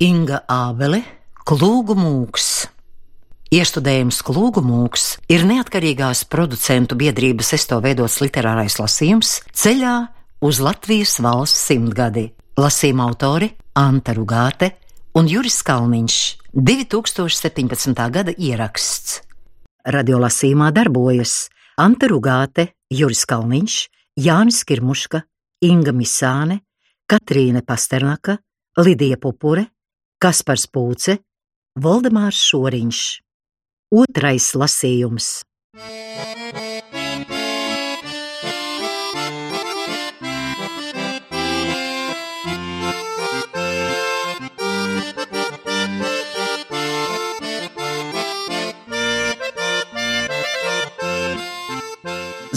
Inga Ābele, Klūgu mūks. Iestudējums Klūgu mūks ir neatkarīgās producentu biedrības esto veidots literārais lasījums ceļā uz Latvijas valsts simtgadi. Lasījuma autori Anta Rugāte un Juris Kalniņš 2017. gada ieraksts. Radiolasījumā darbojas Anta Rugāte, Juris Kalniņš, Jānis Kirmuška, Inga Misāne, Katrīne Pasternaka, Lidija Pupure, Kaspars Pūce, Voldemārs Šoriņš. Otrais lasījums.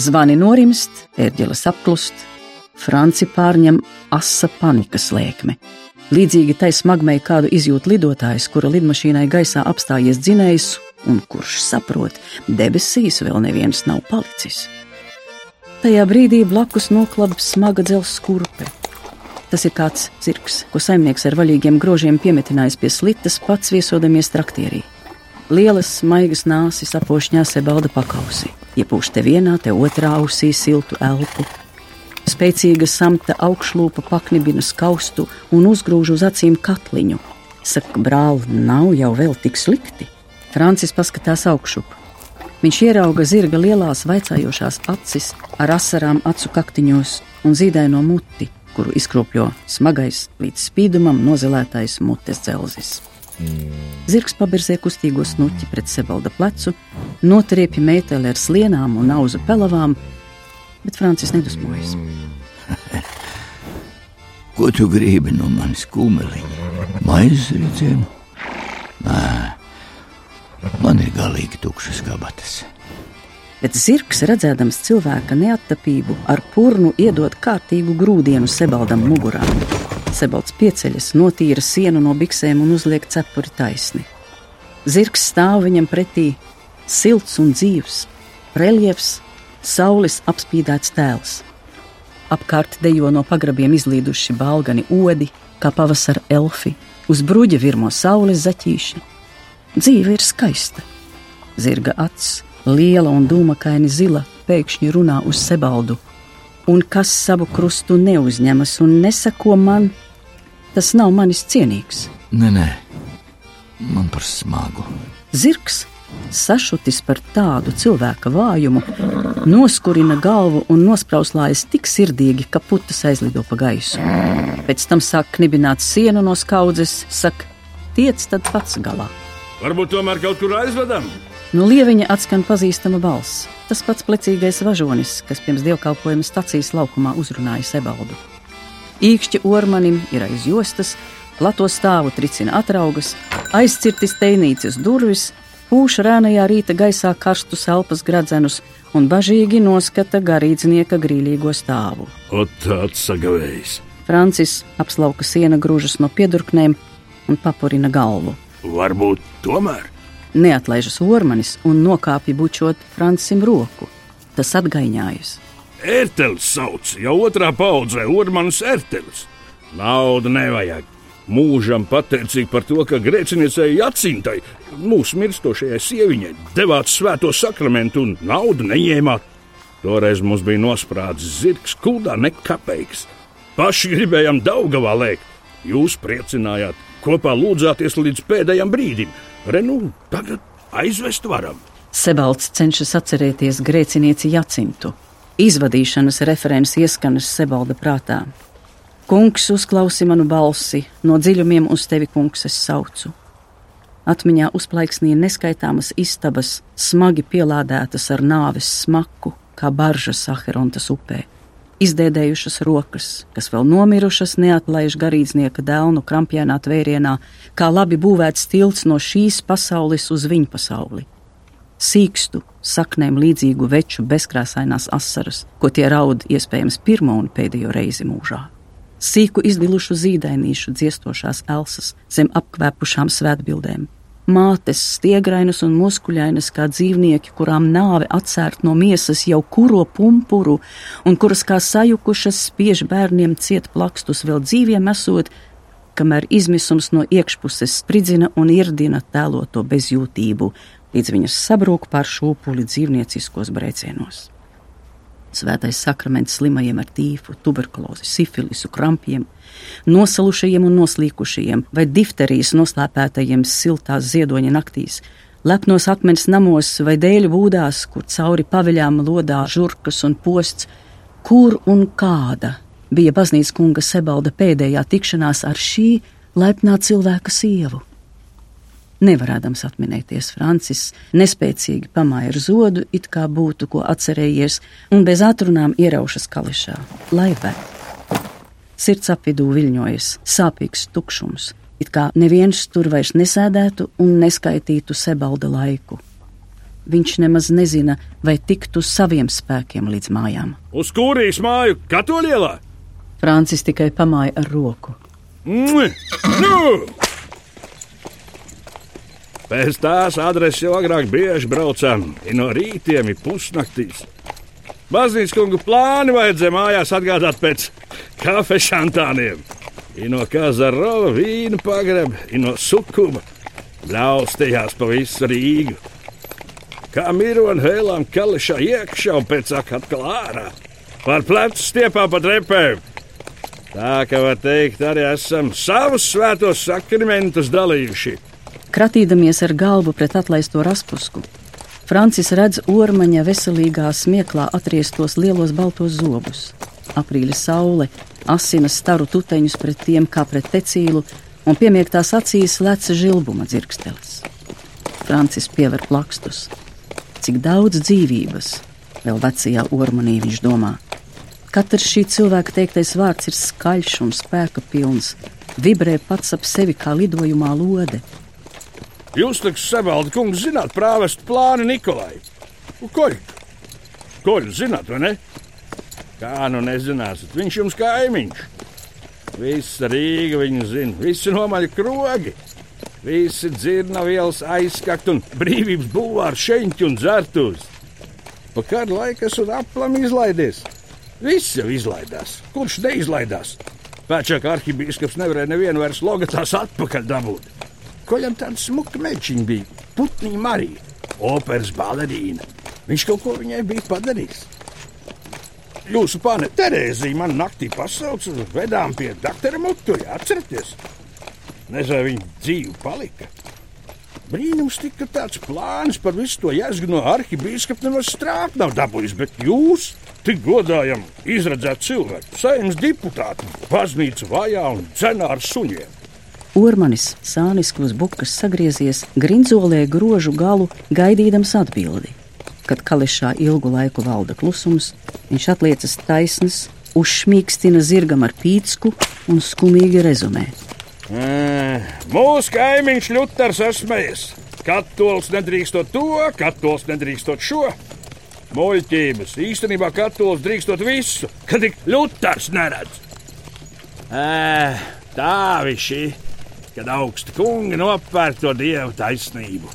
Zvani norimst, ērģeles apklust, Franci pārņem asa panikas lēkme. Līdzīgi tai smagmei kādu izjūt lidotājs, kura lidmašīnai gaisā apstājies dzinējs un kurš saprot, debesīs vēl neviens nav palicis. Tajā brīdī blakus noklabs smaga dzelzs kurpe. Tas ir kāds zirgs, ko saimnieks ar vaļīgiem grožiem piemetinājis pie slitas, pats viesodamies traktierī. Lielas, maigas nāsis apošņā sebalda pakausī, iepūš te vienā, te otrā ausī siltu elpu. Spēcīga samta augšlūpa paknibina skaustu un uzgrūž uz acīm katliņu. Saka, brāl, nav jau vēl tik slikti. Francis paskatās augšup. Viņš ierauga zirga lielās vaicājošās acis ar asarām acu kaktiņos un zīdaino muti, kuru izkropļo smagais līdz spīdumam nozelētais mutes dzelzis. Zirgs paberzē kustīgo snuķi pret sebalda plecu, notriepja meiteli ar slienām un auza pelavām, bet Francis nedusmojas. Ko tu gribi no manis, kūmeliņa? Maizes rīcēm? Nē, man ir galīgi tukšas kabatas. Bet zirgs, redzēdams cilvēka neattapību, ar purnu iedod kārtīgu grūdienu sebaldam mugurā. Sebalds pieceļas, notīra sienu no biksēm un uzliek cepuri taisni. Zirgs stāv viņam pretī, silts un dzīvs, reliefs, saules apspīdēts tēls. Apkārt dejo no pagrabiem izlīduši balgani odi, kā pavasara elfi, uz bruģa virmo saules zaķīši. Dzīve ir skaista. Zirga acis, liela un dūmakaini zila, pēkšņi runā uz sebaldu. Un kas savu krustu neuzņemas un nesako man, tas nav manis cienīgs. Nē, nē, man par smagu. Zirgs, sašutis par tādu cilvēka vājumu, noskurina galvu un nosprauslājas tik sirdīgi, ka putas aizlido pa gaisu. Pēc tam sāk knibināt sienu no skaudzes, saka, tiec tad pats galā. Varbūt tomēr kaut kur aizvedam? No lieviņa atskan pazīstama balss. Tas pats plecīgais važonis, kas pirms dievkalpojuma stacijas laukumā uzrunāja Sebaldu. Īkšķi ormanim ir aiz jostas, plato stāvu tricina atraugas, aizcirti steinīces durvis, pūš rēnajā rīta gaisā karstus elpas gradzenus un bažīgi noskata garīdznieka grīlīgo stāvu. Ot, tāds sagavējis. Francis apslauka siena grūžas no piedurknēm un papurina galvu. Varbūt tomēr. Neatlaižas ormanis un nokāpja bučot Francim roku. Tas atgaiņājas. Ērtelis sauc, jau otrā paudzē, ormanis ērtelis. Naudu nevajag. Mūžam pateicīgi par to, ka grēciniecei Jacintai, mūsu mirstošajai sieviņai, devāt svēto sakramentu un naudu neņēmāt. Toreiz mums bija nosprādzis zirgs, kuldā nekapeiks. Paši gribējām Daugavā lēkt. Jūs priecinājāt, kopā lūdzāties līdz pēdējam brīdim. Renu, tagad aizvest varam. Sebalds cenšas atcerēties grēcinieci Jacintu. Izvadīšanas referents ieskanas Sebalda prātā. Kungs, uzklausi manu balsi, no dziļumiem uz tevi, kungs, es saucu. Atmiņā uzplaiksnīja neskaitāmas istabas, smagi pielādētas ar nāves smaku, kā baržas Saherontas upē. Izdēdējušas rokas, kas vēl nomirušas, neatlaiž garīdznieka dēlnu krampjēnā tvērienā, kā labi būvēts tilts no šīs pasaules uz viņu pasauli. Sīkstu, saknēm līdzīgu veču bezkrāsainās asaras, ko tie raud iespējams pirmo un pēdējo reizi mūžā sīku izdilušu zīdainīšu dziestošās elsas zem apkvēpušām svētbildēm. Mātes stiegrainas un muskuļainas kā dzīvnieki, kurām nāve atcērt no miesas jau kuro pumpuru, un kuras kā sajukušas spiež bērniem ciet plakstus vēl dzīviem esot, kamēr izmisums no iekšpuses spridzina un irdina tēloto bezjūtību, līdz viņas sabrūk pār šūpuli dzīvnieciskos brēcienos. Svētais sakraments slimajiem ar tīfu, tuberkulozi, sifilisu, krampiem, nosalušajiem un noslīkušajiem, vai difterijas noslēpētajiem siltās ziedoņa naktīs, lepnos akmens namos vai dēļu būdās, kur cauri paviļām lodā žurkas un posts, kur un kāda bija baznīcas kunga Sebalda pēdējā tikšanās ar šī laipnā cilvēka sievu. Nevarādams atminēties, Francis nespēcīgi pamāja ar zodu, it kā būtu ko atcerējies, un bez atrunām ieraušas kališā, lai vēl. Sirds apvidū viļņojas, sāpīgs tukšums, it kā neviens tur vairs nesēdētu un neskaitītu sebalda laiku. Viņš nemaz nezina, vai tiktu saviem spēkiem līdz mājām. Uz kurijas māju katoļielā? Francis tikai pamāja ar roku. Nu! Pēc tās adreses jau agrāk bieži braucām, ir no rītiem, ir pusnaktīs. Baznīcas kungu plāni vajadzēja mājās atgādāt pēc kafešantāniem. Ir no Kazarova vīna pagraba, ir no sukuma, ļaustījās pa visu Rīgu. Kā mirona hēlām kališā iekšā un pēc tam atkal ārā. Par plecu stiepā pa trepēm. Tā kā var teikt, arī esam savus svētos sakramentus dalījuši. Kratīdamies ar galvu pret atlaisto raspusku, Francis redz ormaņa veselīgā smieklā atriestos lielos baltos zobus. Aprīļa saule asina staru tuteņus pret tiem kā pret tecīlu, un piemiektās acīs leca žilbuma dzirkstelis. Francis piever plakstus. Cik daudz dzīvības vēl vecajā ormanī viņš domā. Katrs šī cilvēka teiktais vārds ir skaļš un spēka pilns, vibrē pats ap sevi kā lidojumā lode. Jūs, liks, Sebaldi kungs, zināt prāvestu plānu Nikolai. Koļ, koļ, zināt, vai ne? Kā nu nezināsiet, viņš jums kaimiņš. Visa Rīga viņu zina, visi nomaļi krogi, visi dzirna vielas aizskakt un brīvības bulvāri šeņķi un dzertūs. Pa kādu laiku esat aplam izlaidies. Viss jau izlaidās. Kurš neizlaidās? Pēčāk arhibīskaps nevarēja nevienu vairs logatās atpakaļ dabūt. Koļam tāda smuka mečiņa bija, putniņa Marija, operas balerīna. Viņš kaut ko viņai bija padarījis. Jūsu pane Terēzija man naktī pasauca, vedām pie doktora Mutuļa, atcerieties? Nezinu, viņa dzīve palika. Brīnums tika tāds plāns par visu to jēzgu no arhibīskapa nemaz strāp nav dabūjis, bet jūs tik godājam izredzēt cilvēku, saimnes deputātu, baznīcu vajā un cenā ar suņiem. Ormanis sāniski uz bukas sagriezies, grinzolē grožu galu, gaidīdams atbildi. Kad kališā ilgu laiku valda klusums, viņš atliecas taisnas, uzšmīkstina zirgam ar pītsku un skumīgi rezumē. Mūsu kaimiņš Ļutars esmējas. Katols nedrīkstot to, katols nedrīkstot šo. Muļķības. Īstenībā katols drīkstot visu, kad tik Ļutars neredz. Ē, tā viņš ir kad augsti kungi nopērk to dievu taisnību.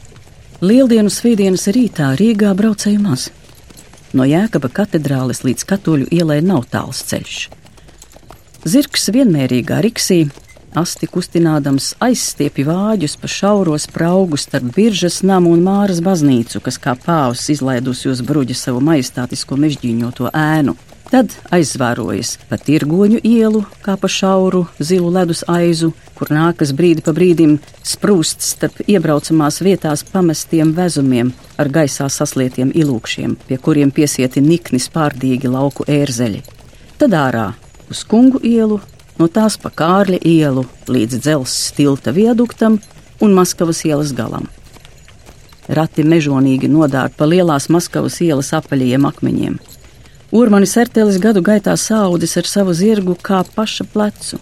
Lieldienu svētdienas rītā Rīgā braucēju maz. No Jēkaba katedrāles līdz katoļu ielai nav tāls ceļš. Zirgs vienmērīgā riksī, asti kustinādams aizstiepi vāģus pa šauro spraugu starp biržas namu un māras baznīcu, kas kā pāvs izlaidusi uz bruģa savu majestātisko mežģīņoto ēnu. Tad aizvērojas pa tirgoņu ielu, kā pa šauru zilu ledus aizu, kur nākas brīdi pa brīdim sprūst starp iebraucamās vietās pamestiem vezumiem ar gaisā saslietiem ilūkšiem, pie kuriem piesieti nikni spārdīgi lauku ērzeļi. Tad ārā uz kungu ielu, no tās pa kārļa ielu līdz dzelzs tilta viaduktam un Maskavas ielas galam. Rati mežonīgi nodārta pa lielās Maskavas ielas apaļajiem akmeņiem Urmanis Ertelis gadu gaitā saudis ar savu zirgu kā paša plecu.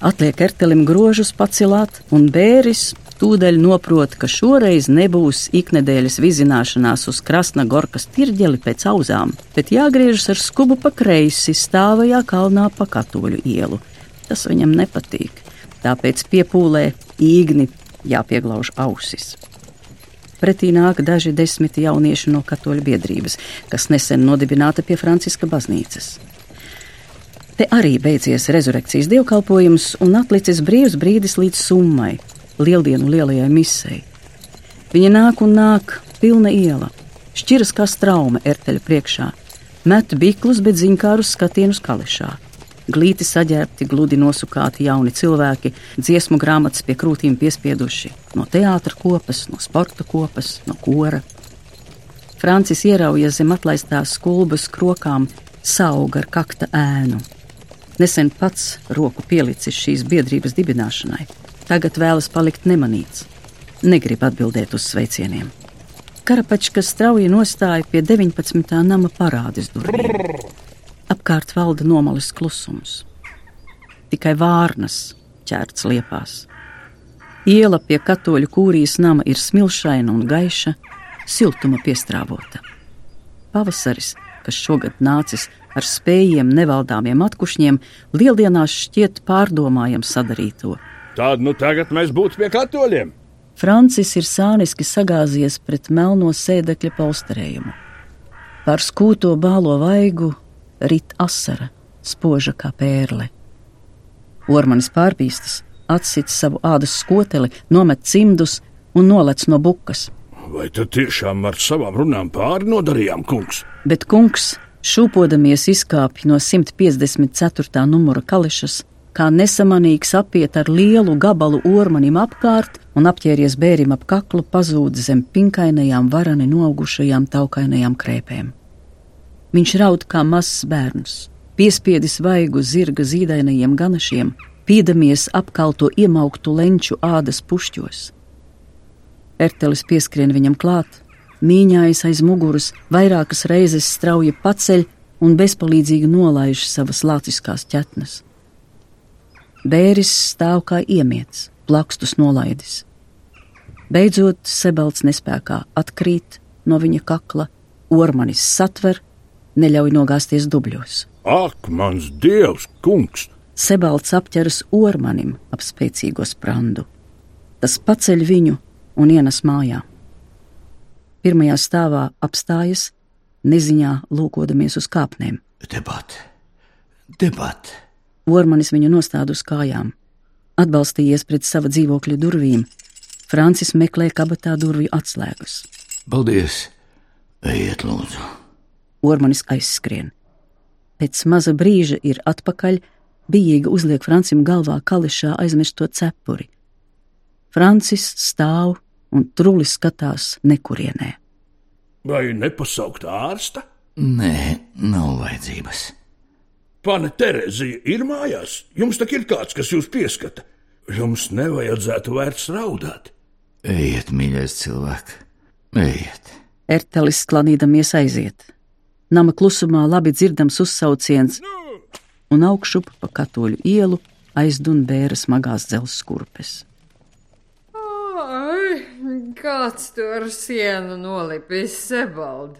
Atliek ertelim grožus pacilāt, un bēris tūdaļ noprot, ka šoreiz nebūs iknedēļas vizināšanās uz Krasna Gorkas tirģeli pēc auzām, bet jāgriežas ar skubu pa kreisi stāvajā kalnā pa katoļu ielu. Tas viņam nepatīk, tāpēc piepūlē īgni jāpieglauž ausis. Pretī nāk daži desmit jaunieši no katoļu biedrības, kas nesen nodibināta pie Franciska baznīcas. Te arī beidzies rezurekcijas dievkalpojums un atlicis brīvs brīdis līdz summai, lieldienu lielajai misei. Viņa nāk un nāk, pilna iela, šķiras kā straume erteļa priekšā, met biklus, bet ziņkārus skatienus kališā. Glīti saģērbti, gludi nosukāti jauni cilvēki, dziesmu grāmatas pie krūtīm piespieduši no teātra kopas, no sporta kopas, no kora. Francis ierauja zem atlaistās skulbas krokām sauga ar kakta ēnu. Nesen pats roku pielicis šīs biedrības dibināšanai, tagad vēlas palikt nemanīts. Negrib atbildēt uz sveicieniem. Karapačka strauji nostāja pie 19. nama parādes durvīm. Apkārt valda nomalis klusums. Tikai vārnas ķērts liepās. Iela pie katoļu kūrijas nama ir smilšaina un gaiša, siltuma piestrāvota. Pavasaris, kas šogad nācis ar spējiem nevaldāmiem atkušņiem, lieldienās šķiet pārdomājam sadarīto. Tad nu tagad mēs būtu pie katoļiem. Francis ir sāniski sagāzies pret melno sēdekļa polsterējumu. Par skūto bālo vaigu rit asara, spoža kā pērle. Ormanis pārbīstas, atsit savu ādas skoteli, nomet cimdus un nolec no bukas. Vai tad tiešām ar savām runām pāri nodarījām, kungs? Bet kungs, šūpodamies, izkāpj no 154. numura kališas, kā nesamanīgs apiet ar lielu gabalu ormanim apkārt un apķēries bērim ap kaklu, pazūd zem pinkainajām, varani noaugušajām taukainajām krēpēm. Viņš raud kā mazs bērns, piespiedis vaigu zirga zīdainajiem ganašiem, pīdamies apkalto iemauktu lenču ādas pušķos. Ertelis pieskrien viņam klāt, mīņājas aiz muguras, vairākas reizes strauji paceļ un bezpalīdzīgi nolaiž savas lāciskās ķetnes. Bēris stāv kā iemiets, plakstus nolaidis. Beidzot, Sebelts nespējā atkrīt no viņa kakla, ormanis satver, neļauj nogāzties dubļos. Ak, mans dievs, kungs! Sebalts apķeras ormanim ap spēcīgo sprandu. Tas paceļ viņu un ienes mājā. Pirmajā stāvā apstājas, neziņā lūkodamies uz kāpnēm. Debat, debat. Ormanis viņu nostāda uz kājām, atbalstījies pret sava dzīvokļa durvīm. Francis meklē kabatā durvju atslēgas. Paldies! Ejiet, lūdzu! Ormanis aizskrien. Pēc maza brīža ir atpakaļ, bijīgi uzliek Francim galvā kališā aizmirsto cepuri. Francis stāv un trulis skatās nekurienē. Vai nepasaukt ārsta? Nē, nav vajadzības. Pane Terezija ir mājās. Jums tak ir kāds, kas jūs pieskata. Jums nevajadzētu vairs raudāt. Ejiet, mīļais cilvēks, ejiet! Ertelis klanīdamies aiziet. Nama klusumā labi dzirdams uzsauciens, un augšup pa katoļu ielu aizdun bēra smagās dzelzs kurpes. Ai, kāds to ar sienu nolipis sebaldi?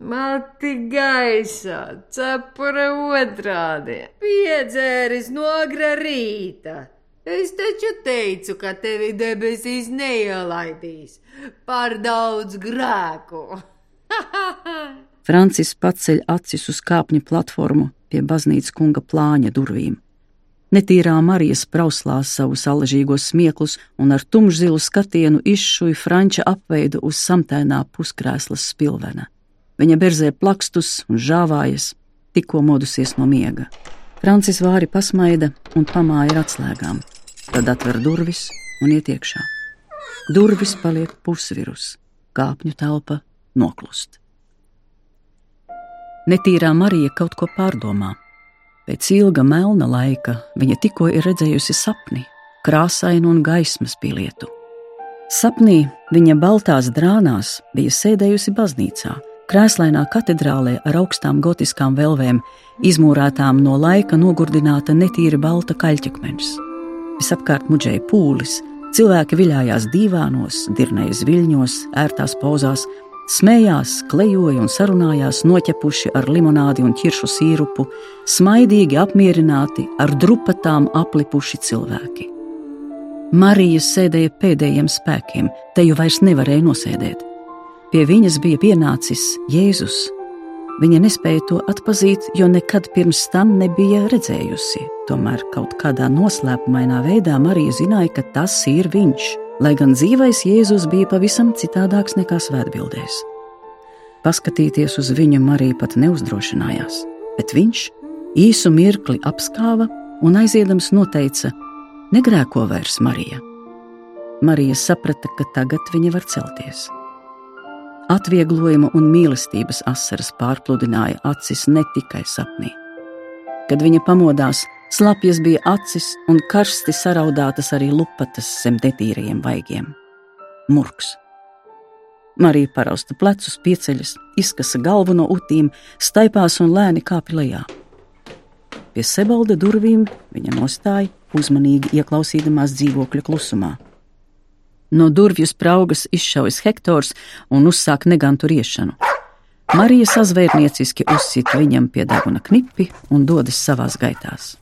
Mati gaisā, cepura otrādi, piedzēris no agra rīta. Es taču teicu, ka tevi debesīs neielaidīs par daudz grēku. Francis paceļ acis uz kāpņu platformu pie baznīcas kunga plāņa durvīm. Netīrā Marija sprauslās savus alažīgos smieklus un ar tumšzilu skatienu izšuja franča apveidu uz samtainā puskrēslas spilvena. Viņa berzē plakstus un žāvājas, tikko modusies no miega. Francis vāri pasmaida un pamāja ar atslēgām, tad atver durvis un iet iekšā. Durvis paliek pusvirus, kāpņu telpa noklust. Netīrā Marija kaut ko pārdomā. Pēc ilga melna laika viņa tikko ir redzējusi sapni, krāsainu un gaismas pielietu. Sapnī viņa baltās drānās bija sēdējusi baznīcā, krēslainā katedrālē ar augstām gotiskām velvēm, izmūrētām no laika nogurdināta netīra balta kaļķakmeņš. Visapkārt muģēja pūlis, cilvēki viļājās divānos, dirnējas viļņos, ērtās pozās, Smējās, klejoja un sarunājās, noķepuši ar limonādi un ķiršu sīrupu, smaidīgi apmierināti, ar drupatām aplipuši cilvēki. Marija sēdēja pēdējiem spēkiem, te jau vairs nevarēja nosēdēt. Pie viņas bija pienācis Jēzus, Viņa nespēja to atpazīt, jo nekad pirms tam nebija redzējusi. Tomēr kaut kādā noslēpumainā veidā Marija zināja, ka tas ir viņš, lai gan dzīvais Jēzus bija pavisam citādāks nekā svētbildēs. Paskatīties uz viņu Marija pat neuzdrošinājās, bet viņš īsu mirkli apskāva un aiziedams noteica: Negrēko vairs Marija. Marija saprata, ka tagad viņa var celties. Atvieglojuma un mīlestības asaras pārpludināja acis ne tikai sapnī. Kad viņa pamodās, slapjas bija acis un karsti saraudātas arī lupatas zem detīrajiem vaigiem. Murks. Marija parausta plecus, pieceļas, izkasa galvu no utīm, staipās un lēni kāpj lejā. Pie sebalda durvīm viņa nostāja, uzmanīgi ieklausīdamās dzīvokļa klusumā. No durvju spraugas izšaujas Hektors un uzsāk negantu riešanu. Marija sazvērnieciski uzsit viņam pie deguna knipi un dodas savās gaitās.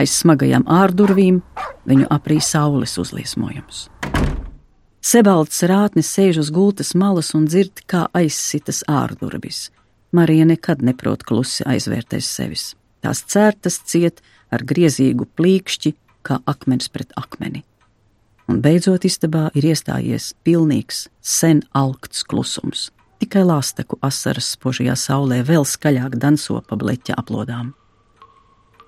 Aiz smagajām ārdurvīm viņu aprī saules uzliesmojums. Sebalds rātnis sēž uz gultas malas un dzird, kā aizsitas ārdurvis. Marija nekad neprot klusi aizvērties sevis. Tās cērtas ciet ar griezīgu plīkšķi, kā akmens pret akmeni un beidzot istabā ir iestājies pilnīgs, sen alkts klusums. Tikai lāsteku asaras spožajā saulē vēl skaļāk danso pa bleķa aplodām.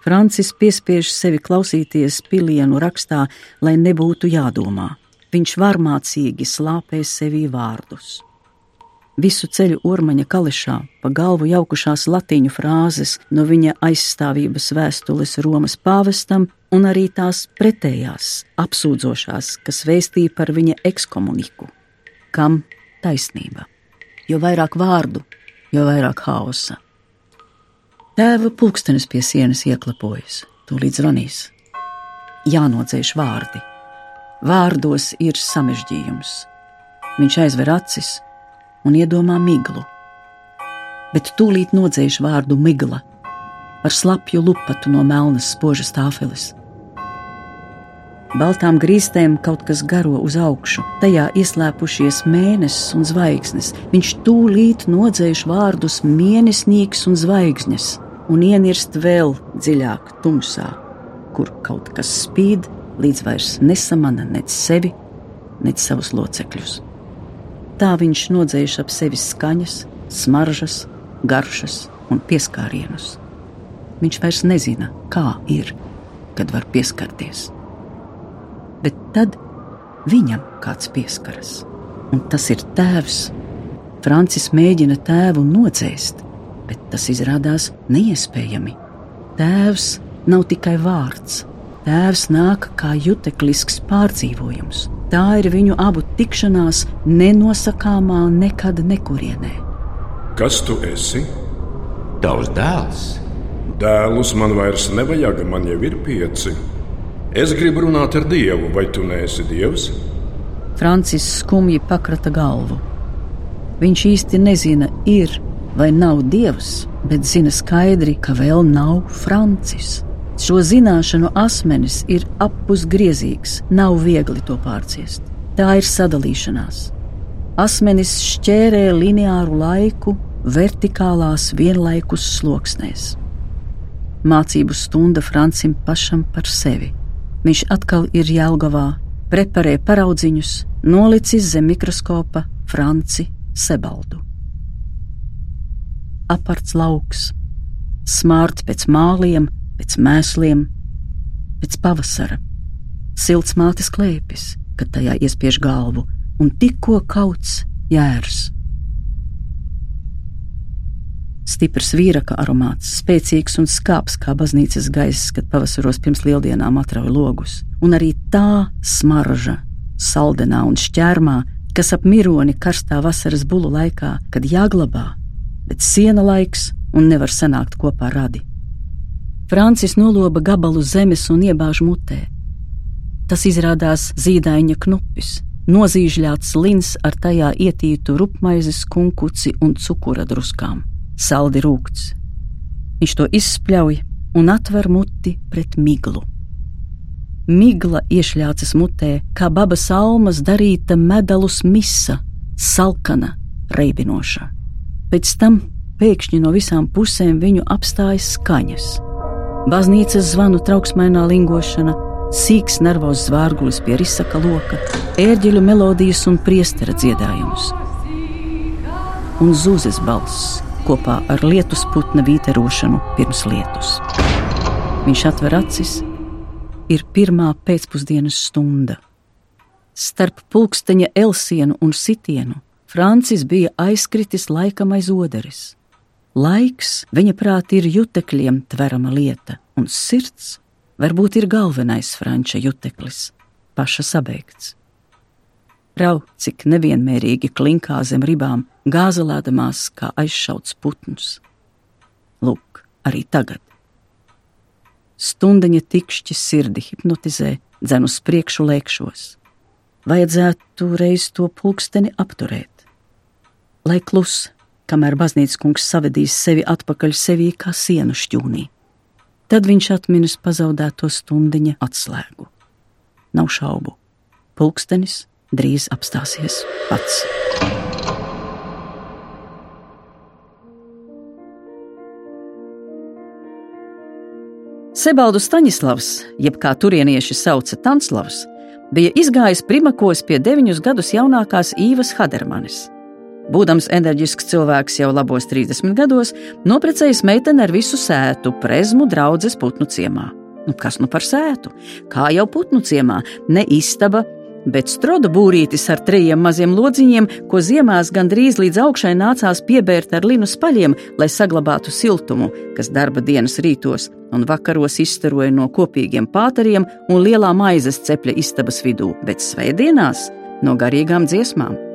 Francis piespiež sevi klausīties pilienu rakstā, lai nebūtu jādomā. Viņš varmācīgi slāpē sevī vārdus. Visu ceļu ormaņa kališā pa galvu jaukušās latīņu frāzes no viņa aizstāvības vēstules Romas pāvestam un arī tās pretējās, apsūdzošās, kas vēstīja par viņa ekskomuniku. Kam taisnība? Jo vairāk vārdu, jo vairāk hausa. Tēva pulkstenis pie sienas ieklapojas, tūlīt zvanīs. Jānodzēš vārdi. Vārdos ir samežģījums. Viņš aizver acis un iedomā miglu. Bet tūlīt nodzēš vārdu migla ar slapju lupatu no melnas spožas tāfeles baltām grīstēm kaut kas garo uz augšu, tajā ieslēpušies mēnesis un zvaigznes. Viņš tūlīt nodzēš vārdus mēnesnīgs un zvaigznes, un ienirst vēl dziļāk tumsā, kur kaut kas spīd, līdz vairs nesamana nec sevi, nec savus locekļus. Tā viņš nodzēš ap sevi skaņas, smaržas, garšas un pieskārienus. Viņš vairs nezina, kā ir, kad var pieskarties bet tad viņam kāds pieskaras. Un tas ir tēvs. Francis mēģina tēvu nodzēst, bet tas izrādās neiespējami. Tēvs nav tikai vārds. Tēvs nāk kā juteklisks pārdzīvojums. Tā ir viņu abu tikšanās nenosakāmā nekad nekurienē. Kas tu esi? Tavs dēls. Dēlus man vairs nevajag, man jau ir pieci. Es gribu runāt ar Dievu, vai tu neesi Dievs? Francis skumji pakrata galvu. Viņš īsti nezina, ir vai nav Dievs, bet zina skaidri, ka vēl nav Francis. Šo zināšanu asmenis ir appusgriezīgs, nav viegli to pārciest. Tā ir sadalīšanās. Asmenis šķērē lineāru laiku vertikālās vienlaikus sloksnēs. Mācību stunda Francim pašam par sevi. Viņš atkal ir Jēlgavā, preparē paraudziņus, nolicis zem mikroskopa Franci Sebaldu. Aparts lauks, smārts pēc māliem, pēc mēsliem, pēc pavasara, silts mātes klēpis, kad tajā iespiež galvu, un tikko kauts jērs. Stiprs vīraka aromāts, spēcīgs un skāps kā baznīcas gaiss, kad pavasaros pirms lieldienām atrauj logus, un arī tā smarža, saldenā un šķērmā, kas ap mironi karstā vasaras bulu laikā, kad jāglabā, bet siena laiks un nevar sanākt kopā radi. Francis noloba gabalu zemes un iebāž mutē. Tas izrādās zīdaiņa knupis, nozīžļāts lins ar tajā ietītu rupmaizes, kunkuci un cukura druskām saldi rūkts. Viņš to izspļauj un atver muti pret miglu. Migla iešļācas mutē, kā baba salmas darīta medalus misa, salkana, reibinoša. Pēc tam pēkšņi no visām pusēm viņu apstājas skaņas. Baznīcas zvanu trauksmainā lingošana, sīks nervozs zvārgulis pie risaka loka, ērģeļu melodijas un priestera dziedājums. Un zūzes balss kopā ar lietus putna vīterošanu pirms lietus. Viņš atver acis, ir pirmā pēcpusdienas stunda. Starp pulksteņa elsienu un sitienu Francis bija aizkritis laikam aiz oderes. Laiks, viņa prātī, ir jutekļiem tverama lieta, un sirds varbūt ir galvenais franča juteklis, paša sabeigts. Rau, cik nevienmērīgi klinkā zem ribām, gāzelēdamās kā aizšauts putns. Lūk, arī tagad. Stundiņa tikšķi sirdi hipnotizē, dzen uz priekšu lēkšos vajadzētu reiz to pulksteni apturēt. Lai klus, kamēr baznīcas kungs savedīs sevi atpakaļ sevī kā sienu šķūnī. Tad viņš atminas pazaudēto stundiņa atslēgu. Nav šaubu, pulkstenis drīz apstāsies pats. Sebaldu Staņislavs, jeb kā turienieši sauca Tanslavs, bija izgājis primakos pie deviņus gadus jaunākās Īvas Hadermanis. Būdams enerģisks cilvēks jau labos 30 gados, noprecējis meiteni ar visu sētu, prezmu draudzes putnu ciemā. Nu, kas nu par sētu? Kā jau putnu ciemā, ne istaba, bet stroda būrītis ar trījiem maziem lodziņiem, ko ziemās gandrīz līdz augšai nācās piebērt ar linu spaļiem, lai saglabātu siltumu, kas darba dienas rītos un vakaros izstaroja no kopīgiem pāteriem un lielā maizes cepļa istabas vidū, bet svētdienās no garīgām dziesmām.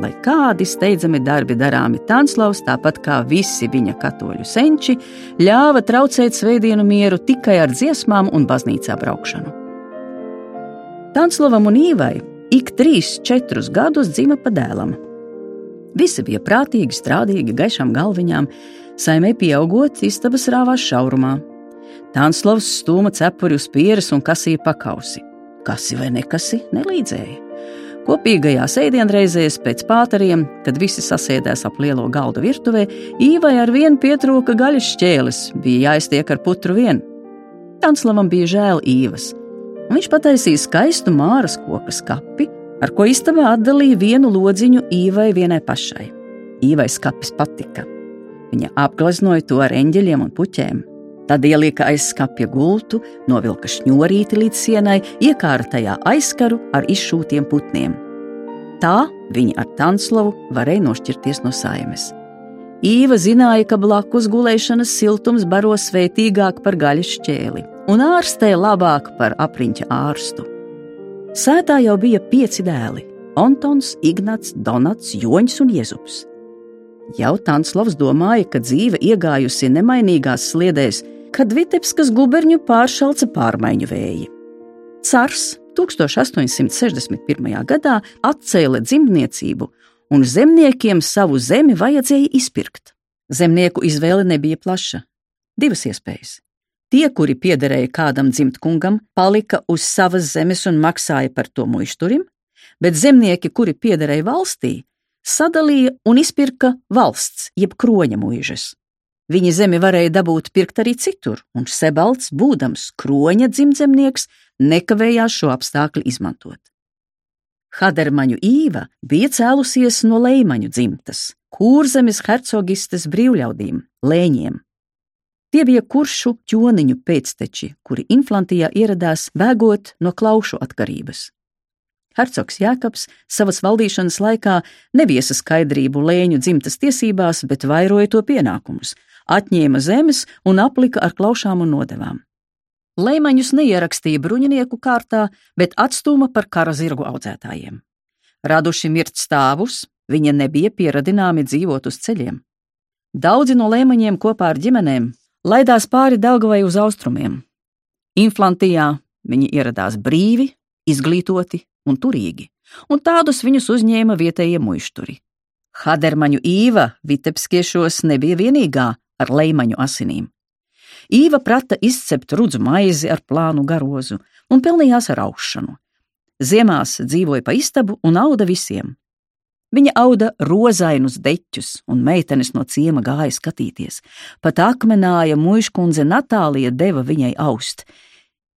Lai kādi steidzami darbi darāmi Tanslavs, tāpat kā visi viņa katoļu senči, ļāva traucēt svētdienu mieru tikai ar dziesmām un baznīcā braukšanu. Tanslavam un Īvai ik trīs, četrus gadus dzima pa dēlam. Visi bija prātīgi, strādīgi, gaišām galviņām, saimē pieaugot, istabas rāvās šaurumā. Tanslavs stūma cepuri uz pieres un kasīja pakausi. Kasi vai nekasi nelīdzēja. Kopīgajās ēdienreizēs pēc pāteriem, kad visi sasēdās ap lielo galdu virtuvē, Īvai ar vienu pietrūka gaļas šķēles, bija jāiztiek ar putru vien. Tanslavam bija žēl Īvas, Viņš pataisīja skaistu māras koka skapi, ar ko istabā atdalīja vienu lodziņu īvai vienai pašai. Īvai skapis patika. Viņa apgleznoja to ar eņģeļiem un puķēm. Tad ielika aiz skapja gultu, novilka šņurīti līdz sienai, iekāra tajā aizkaru ar izšūtiem putniem. Tā viņa ar Tanslavu varēja nošķirties no saimes. Īva zināja, ka blakus gulēšanas siltums baro svētīgāk par gaļas šķēli un ārstē labāk par apriņķa ārstu. Sētā jau bija pieci dēli - Antons, Ignats, Donats, Joņš un Jēzus. Jau Tanslavs domāja, ka dzīve iegājusi nemainīgās sliedēs, kad Vitebskas guberņu pāršalca pārmaiņu vēji. Cars 1861. gadā atcēla dzimtniecību, un zemniekiem savu zemi vajadzēja izpirkt. Zemnieku izvēle nebija plaša. Divas iespējas Tie, kuri piederēja kādam dzimtkungam, palika uz savas zemes un maksāja par to mušturim, bet zemnieki, kuri piederēja valstī, sadalīja un izpirka valsts, jeb kroņa mūžas. Viņa zemi varēja dabūt pirkt arī citur, un Sebalts, būdams kroņa dzimtzemnieks, nekavējās šo apstākļu izmantot. Hadermaņu īva bija cēlusies no Leimaņu dzimtas, Kūrzemes hercogistes brīvļaudīm, lēņiem. Tie bija kuršu ķoniņu pēcteči, kuri Inflantijā ieradās bēgot no klaušu atkarības. Hercogs Jēkabs savas valdīšanas laikā neviesa skaidrību lēņu dzimtas tiesībās, bet vairoja to pienākumus, atņēma zemes un aplika ar klaušām un nodevām. Leimaņus neierakstīja bruņinieku kārtā, bet atstūma par kara zirgu audzētājiem. Raduši mirt stāvus, viņa nebija pieradināmi dzīvot uz ceļiem. Daudzi no lēmaņiem kopā ar ģimenēm laidās pāri Daugavai uz austrumiem. Inflantijā viņi ieradās brīvi, izglītoti un turīgi, un tādus viņus uzņēma vietējie muišturi. Hadermaņu īva Vitebskiešos nebija vienīgā ar leimaņu asinīm. Īva prata izcept rudzu maizi ar plānu garozu un pelnījās ar aušanu. Ziemās dzīvoja pa istabu un auda visiem. Viņa auda rozainus deķus, un meitenes no ciema gāja skatīties. Pat akmenāja muškundze Natālija deva viņai aust.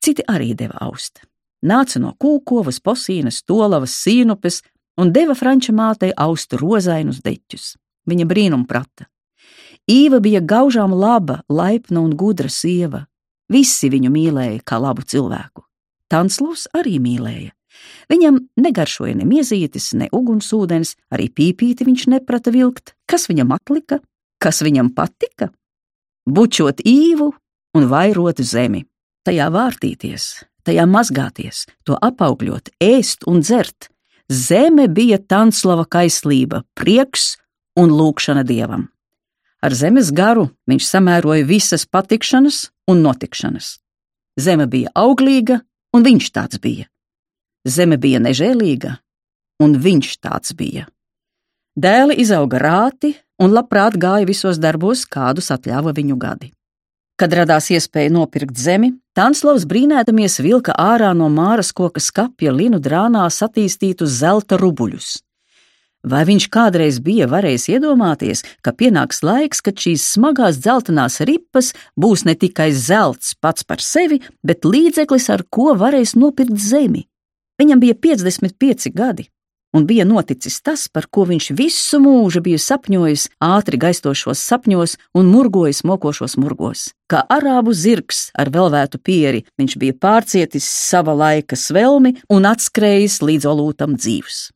Citi arī deva aust. Nāca no kūkovas, posīnas, tolavas, sīnupes un deva franča mātei austu rozainus deķus. Viņa brīnum prata. Īva bija gaužām laba, laipna un gudra sieva. Visi viņu mīlēja kā labu cilvēku. Tanslovs arī mīlēja. Viņam negaršoja ne miezītis, ne ugunsūdens, arī pīpīti viņš neprata vilkt. Kas viņam atlika? Kas viņam patika? Bučot īvu un vairot zemi, tajā vārtīties, tajā mazgāties, to apaugļot, ēst un dzert. Zeme bija Tanslava kaislība, prieks un lūkšana dievam. Ar zemes garu viņš samēroja visas patikšanas un notikšanas. Zeme bija auglīga, un viņš tāds bija. Zeme bija nežēlīga, un viņš tāds bija. Dēli izauga rāti un labprāt gāja visos darbos, kādus atļāva viņu gadi. Kad radās iespēja nopirkt zemi, Tanslavs brīnēdamies vilka ārā no māras koka skapja linu drānā satīstītus zelta rubuļus. Vai viņš kādreiz bija varējis iedomāties, ka pienāks laiks, kad šīs smagās dzeltenās ripas būs ne tikai zelts pats par sevi, bet līdzeklis, ar ko varēs nopirkt zemi? Viņam bija 55 gadi, un bija noticis tas, par ko viņš visu mūžu bija sapņojis, ātri gaistošos sapņos un murgojis mokošos murgos. Kā arābu zirgs ar velvētu pieri, viņš bija pārcietis sava laika svelmi un atskrējis līdz olūtam dzīves.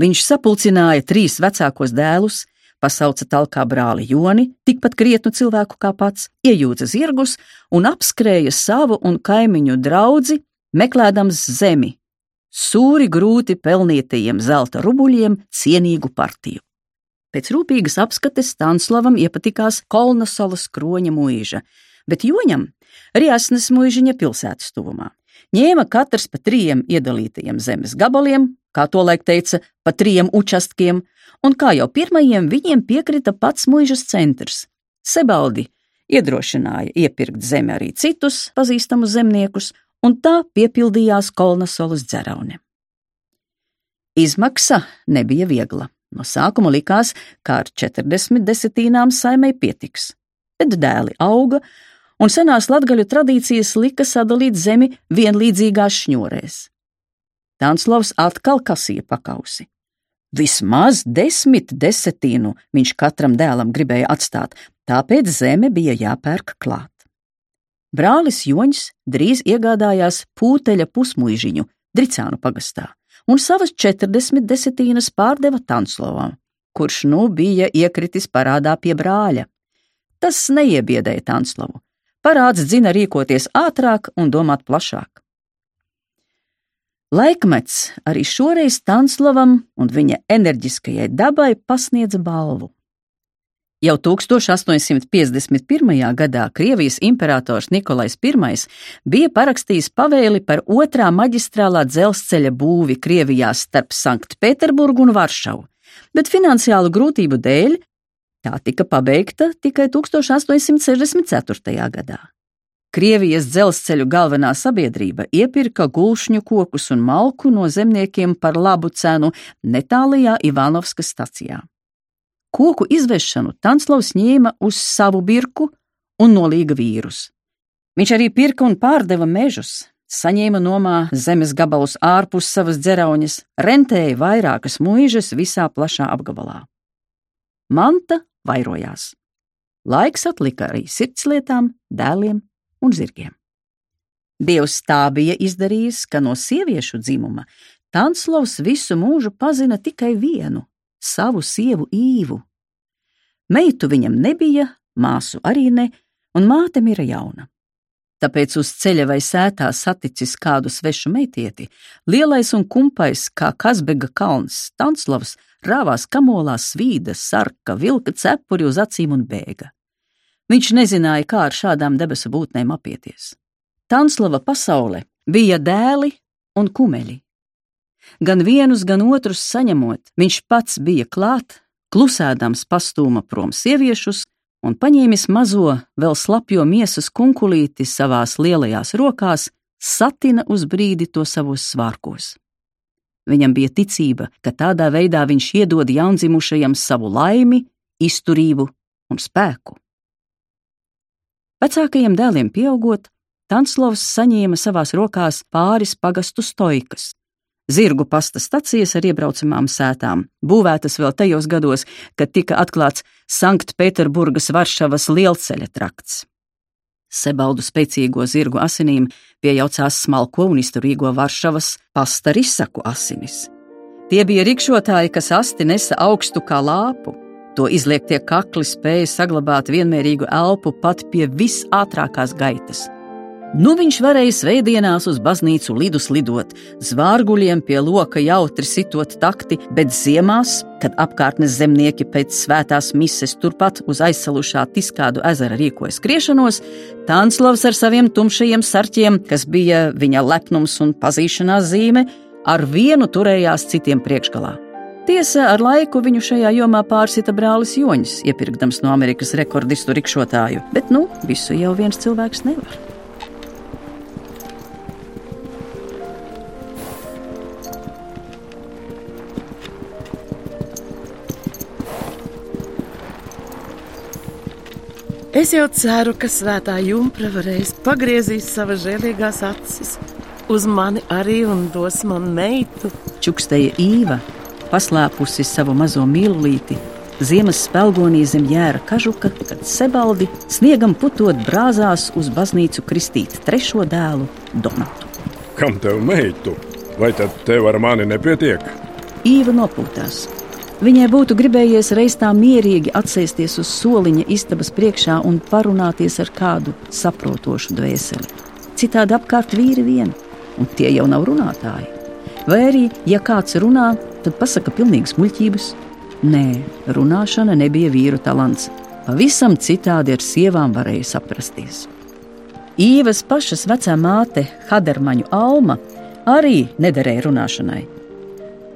Viņš sapulcināja trīs vecākos dēlus, pasauca talkā brāli Joni, tikpat krietnu cilvēku kā pats, iejūdza zirgus un apskrēja savu un kaimiņu draugu, meklējams zemi, sūri grūti pelnītajiem zelta rubuļiem cienīgu partiju. Pēc rūpīgas apskates Stanslavam iepatikās Kolnasalas kroņa mūža, bet Joņam Riasnes mūžiņa pilsētas tuvumā. Ņēma katrs pa trījiem iedalītajiem zemes gabaliem, kā to laik teica, pa trījiem učastkiem, un kā jau pirmajiem viņiem piekrita pats mūžas centrs. Sebaldi iedrošināja iepirkt zemi arī citus pazīstamus zemniekus, un tā piepildījās Kolnasolas dzeraune. Izmaksa nebija viegla. No sākuma likās, ka ar 40 desetīnām saimei pietiks, bet dēli auga, un senās latgaļu tradīcijas lika sadalīt zemi vienlīdzīgās šņurēs. Tānslavs atkal kasīja pakausi. Vismaz desmit desetīnu viņš katram dēlam gribēja atstāt, tāpēc zeme bija jāpērk klāt. Brālis Joņš drīz iegādājās pūteļa pusmuižiņu Dricānu pagastā un savas 40 desetīnas pārdeva Tanslovam, kurš nu bija iekritis parādā pie brāļa. Tas neiebiedēja Tanslovu. Parāds dzina rīkoties ātrāk un domāt plašāk. Laikmets arī šoreiz Tanslovam un viņa enerģiskajai dabai pasniedza balvu. Jau 1851. gadā Krievijas imperators Nikolais I bija parakstījis pavēli par otrā maģistrālā dzelzceļa būvi Krievijā starp Sanktpēterburgu un Varšavu, bet finansiālu grūtību dēļ tā tika pabeigta tikai 1864. gadā. Krievijas dzelzceļu galvenā sabiedrība iepirka gulšņu kokus un malku no zemniekiem par labu cenu netālajā Ivanovskas stacijā. Koku izvešanu Tanslavs ņēma uz savu birku un nolīga vīrus. Viņš arī pirka un pārdeva mežus, saņēma nomā zemes gabalus ārpus savas dzerauņas, rentēja vairākas mūžas visā plašā apgabalā. Manta vairojās. Laiks atlika arī sirdslietām, dēliem un zirgiem. Dievs tā bija izdarījis, ka no sieviešu dzimuma Tanslavs visu mūžu pazina tikai vienu savu sievu īvu. Meitu viņam nebija, māsu arī ne, un māte mira jauna. Tāpēc uz ceļa vai sētā saticis kādu svešu meitieti, lielais un kumpais kā Kazbega kalns, Tanslavs rāvās kamolā svīda, sarka, vilka cepuri uz acīm un bēga. Viņš nezināja, kā ar šādām debesu būtnēm apieties. Tanslava pasaule bija dēli un kumeļi. Gan vienus, gan otrus saņemot, viņš pats bija klāt, klusēdams pastūma prom sieviešus un paņēmis mazo, vēl slapjo miesas kunkulīti savās lielajās rokās, satina uz brīdi to savos svārkos. Viņam bija ticība, ka tādā veidā viņš iedod jaundzimušajam savu laimi, izturību un spēku. Vecākajiem dēliem pieaugot, Tanslovs saņēma savās rokās pāris pagastu stoikas, zirgu pasta stacijas ar iebraucamām sētām, būvētas vēl tajos gados, kad tika atklāts Sanktpēterburgas Varšavas lielceļa trakts. Sebaldu spēcīgo zirgu asinīm piejaucās smalko un izturīgo Varšavas pasta risaku asinis. Tie bija rikšotāji, kas asti nesa augstu kā lāpu. To izliektie kakli spēja saglabāt vienmērīgu elpu pat pie visātrākās gaitas. Nu viņš varēja svētdienās uz baznīcu lidus lidot, zvārguļiem pie loka jautri sitot takti, bet ziemās, kad apkārtnes zemnieki pēc svētās mises turpat uz aizsalušā Tiskādu ezera rīkoja skriešanos, Tānslavs ar saviem tumšajiem sarķiem, kas bija viņa lepnums un pazīšanās zīme, ar vienu turējās citiem priekšgalā. Tiesa, ar laiku viņu šajā jomā pārsita brālis Joņš, iepirkdams no Amerikas rekordistu rikšotāju, bet nu visu jau viens cilvēks nevar. Es jau ceru, ka svētā jumpra varēs pagriezīs savas žēlīgās acis uz mani arī un dos man meitu. Čukstēja Īva, paslēpusi savu mazo mīlulīti, ziemas spēlgonī zem jēra kažuka, kad sebaldi sniegam putot brāzās uz baznīcu kristīt trešo dēlu Donatu. Kam tev meitu? Vai tad tev ar mani nepietiek? Īva nopūtās. Viņai būtu gribējies reiz tā mierīgi atsēsties uz soliņa istabas priekšā un parunāties ar kādu saprotošu dvēseli. Citādi apkārt vīri vien, un tie jau nav runātāji. Vai arī, ja kāds runā, tad pasaka pilnīgas muļķības. Nē, runāšana nebija vīru talants. Pavisam citādi ar sievām varēja saprasties. Īvas pašas vecā māte, Hadermaņu Alma, arī nederēja runāšanai.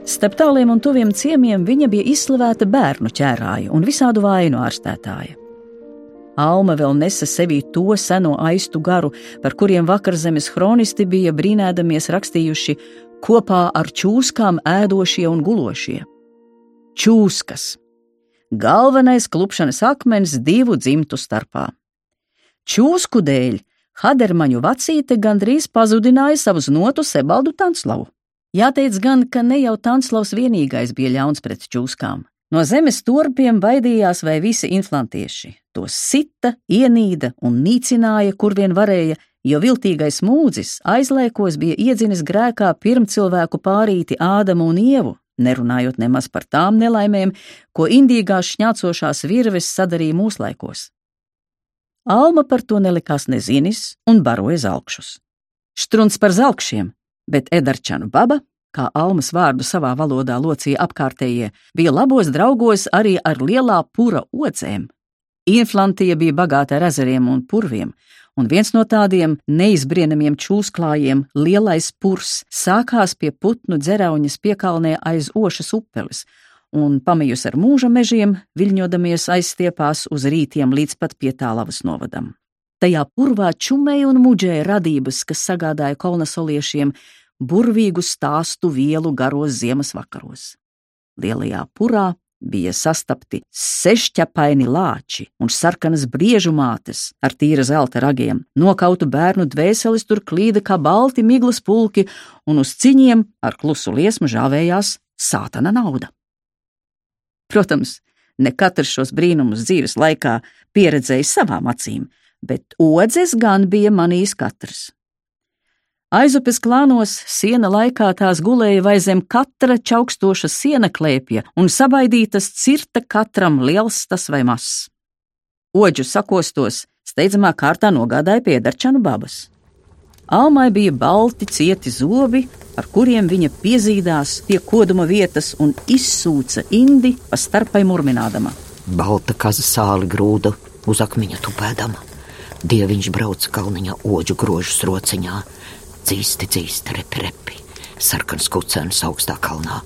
Starp tāliem un tuviem ciemiemiem viņa bija izslavēta bērnu ķērāja un visādu vainu ārstētāja. Alma vēl nesa sevī to seno aistu garu, par kuriem vakarzemes chronisti bija brīnēdamies rakstījuši kopā ar čūskām ēdošie un gulošie. Čūskas - galvenais klupšanas akmens divu dzimtu starpā. Čūsku dēļ Hadermaņu vecīte gandrīz pazudināja savu znotu Sebaldu Tanslavu. Jāteic gan, ka ne jau Tanslavs vienīgais bija ļauns pret čūskām. No zemes torpiem baidījās vai visi inflantieši. Tos sita, ienīda un nīcināja, kur vien varēja, jo viltīgais mūdzis aizlaikos bija iedzinis grēkā pirmcilvēku pārīti Ādamu un Ievu, nerunājot nemaz par tām nelaimēm, ko indīgās šņācošās virves sadarīja mūslaikos. Alma par to nelikās nezinis un baroja zelkšus. Štruns par zelkšiem, bet Edarčanu baba, kā Almas vārdu savā valodā locīja apkārtējie, bija labos draugos arī ar lielā pura odzēm. Inflantija bija bagāta ar ezeriem un purviem, un viens no tādiem neizbrienamiem čūsklājiem, lielais purs, sākās pie putnu dzerauņas piekalnē aiz ošas upeles, un pamijus ar mūža mežiem, viļņodamies aizstiepās uz rītiem līdz pat pie tālavas novadam. Tajā purvā čumēja un muģēja radības, kas sagādāja kolnasoliešiem burvīgu stāstu vielu garos ziemas vakaros. Lielajā purā bija sastapti sešķapaini lāči un sarkanas briežu mātes ar tīra zelta ragiem. Nokautu bērnu dvēseles tur klīda kā balti miglas pulki, un uz ciņiem ar klusu liesmu žāvējās sātana nauda. Protams, ne katrs šos brīnumus dzīves laikā pieredzēja savām acīm, bet odzes gan bija manījis katrs. Aizupes klānos siena laikā tās gulēja vai zem katra čaukstoša siena klēpja un sabaidītas cirta katram liels tas vai mazs. Oģu sakostos steidzamā kārtā nogādāja piedarčanu babas. Almai bija balti cieti zobi, ar kuriem viņa piezīdās pie koduma vietas un izsūca indi pa starpai murminādama. Balta kaza sāli grūda uz akmeņa tupēdama. Dieviņš brauca kalniņā oģu grožus rociņā, dzīsti, dzīsti, repi, repi, sarkans kucēns augstā kalnā.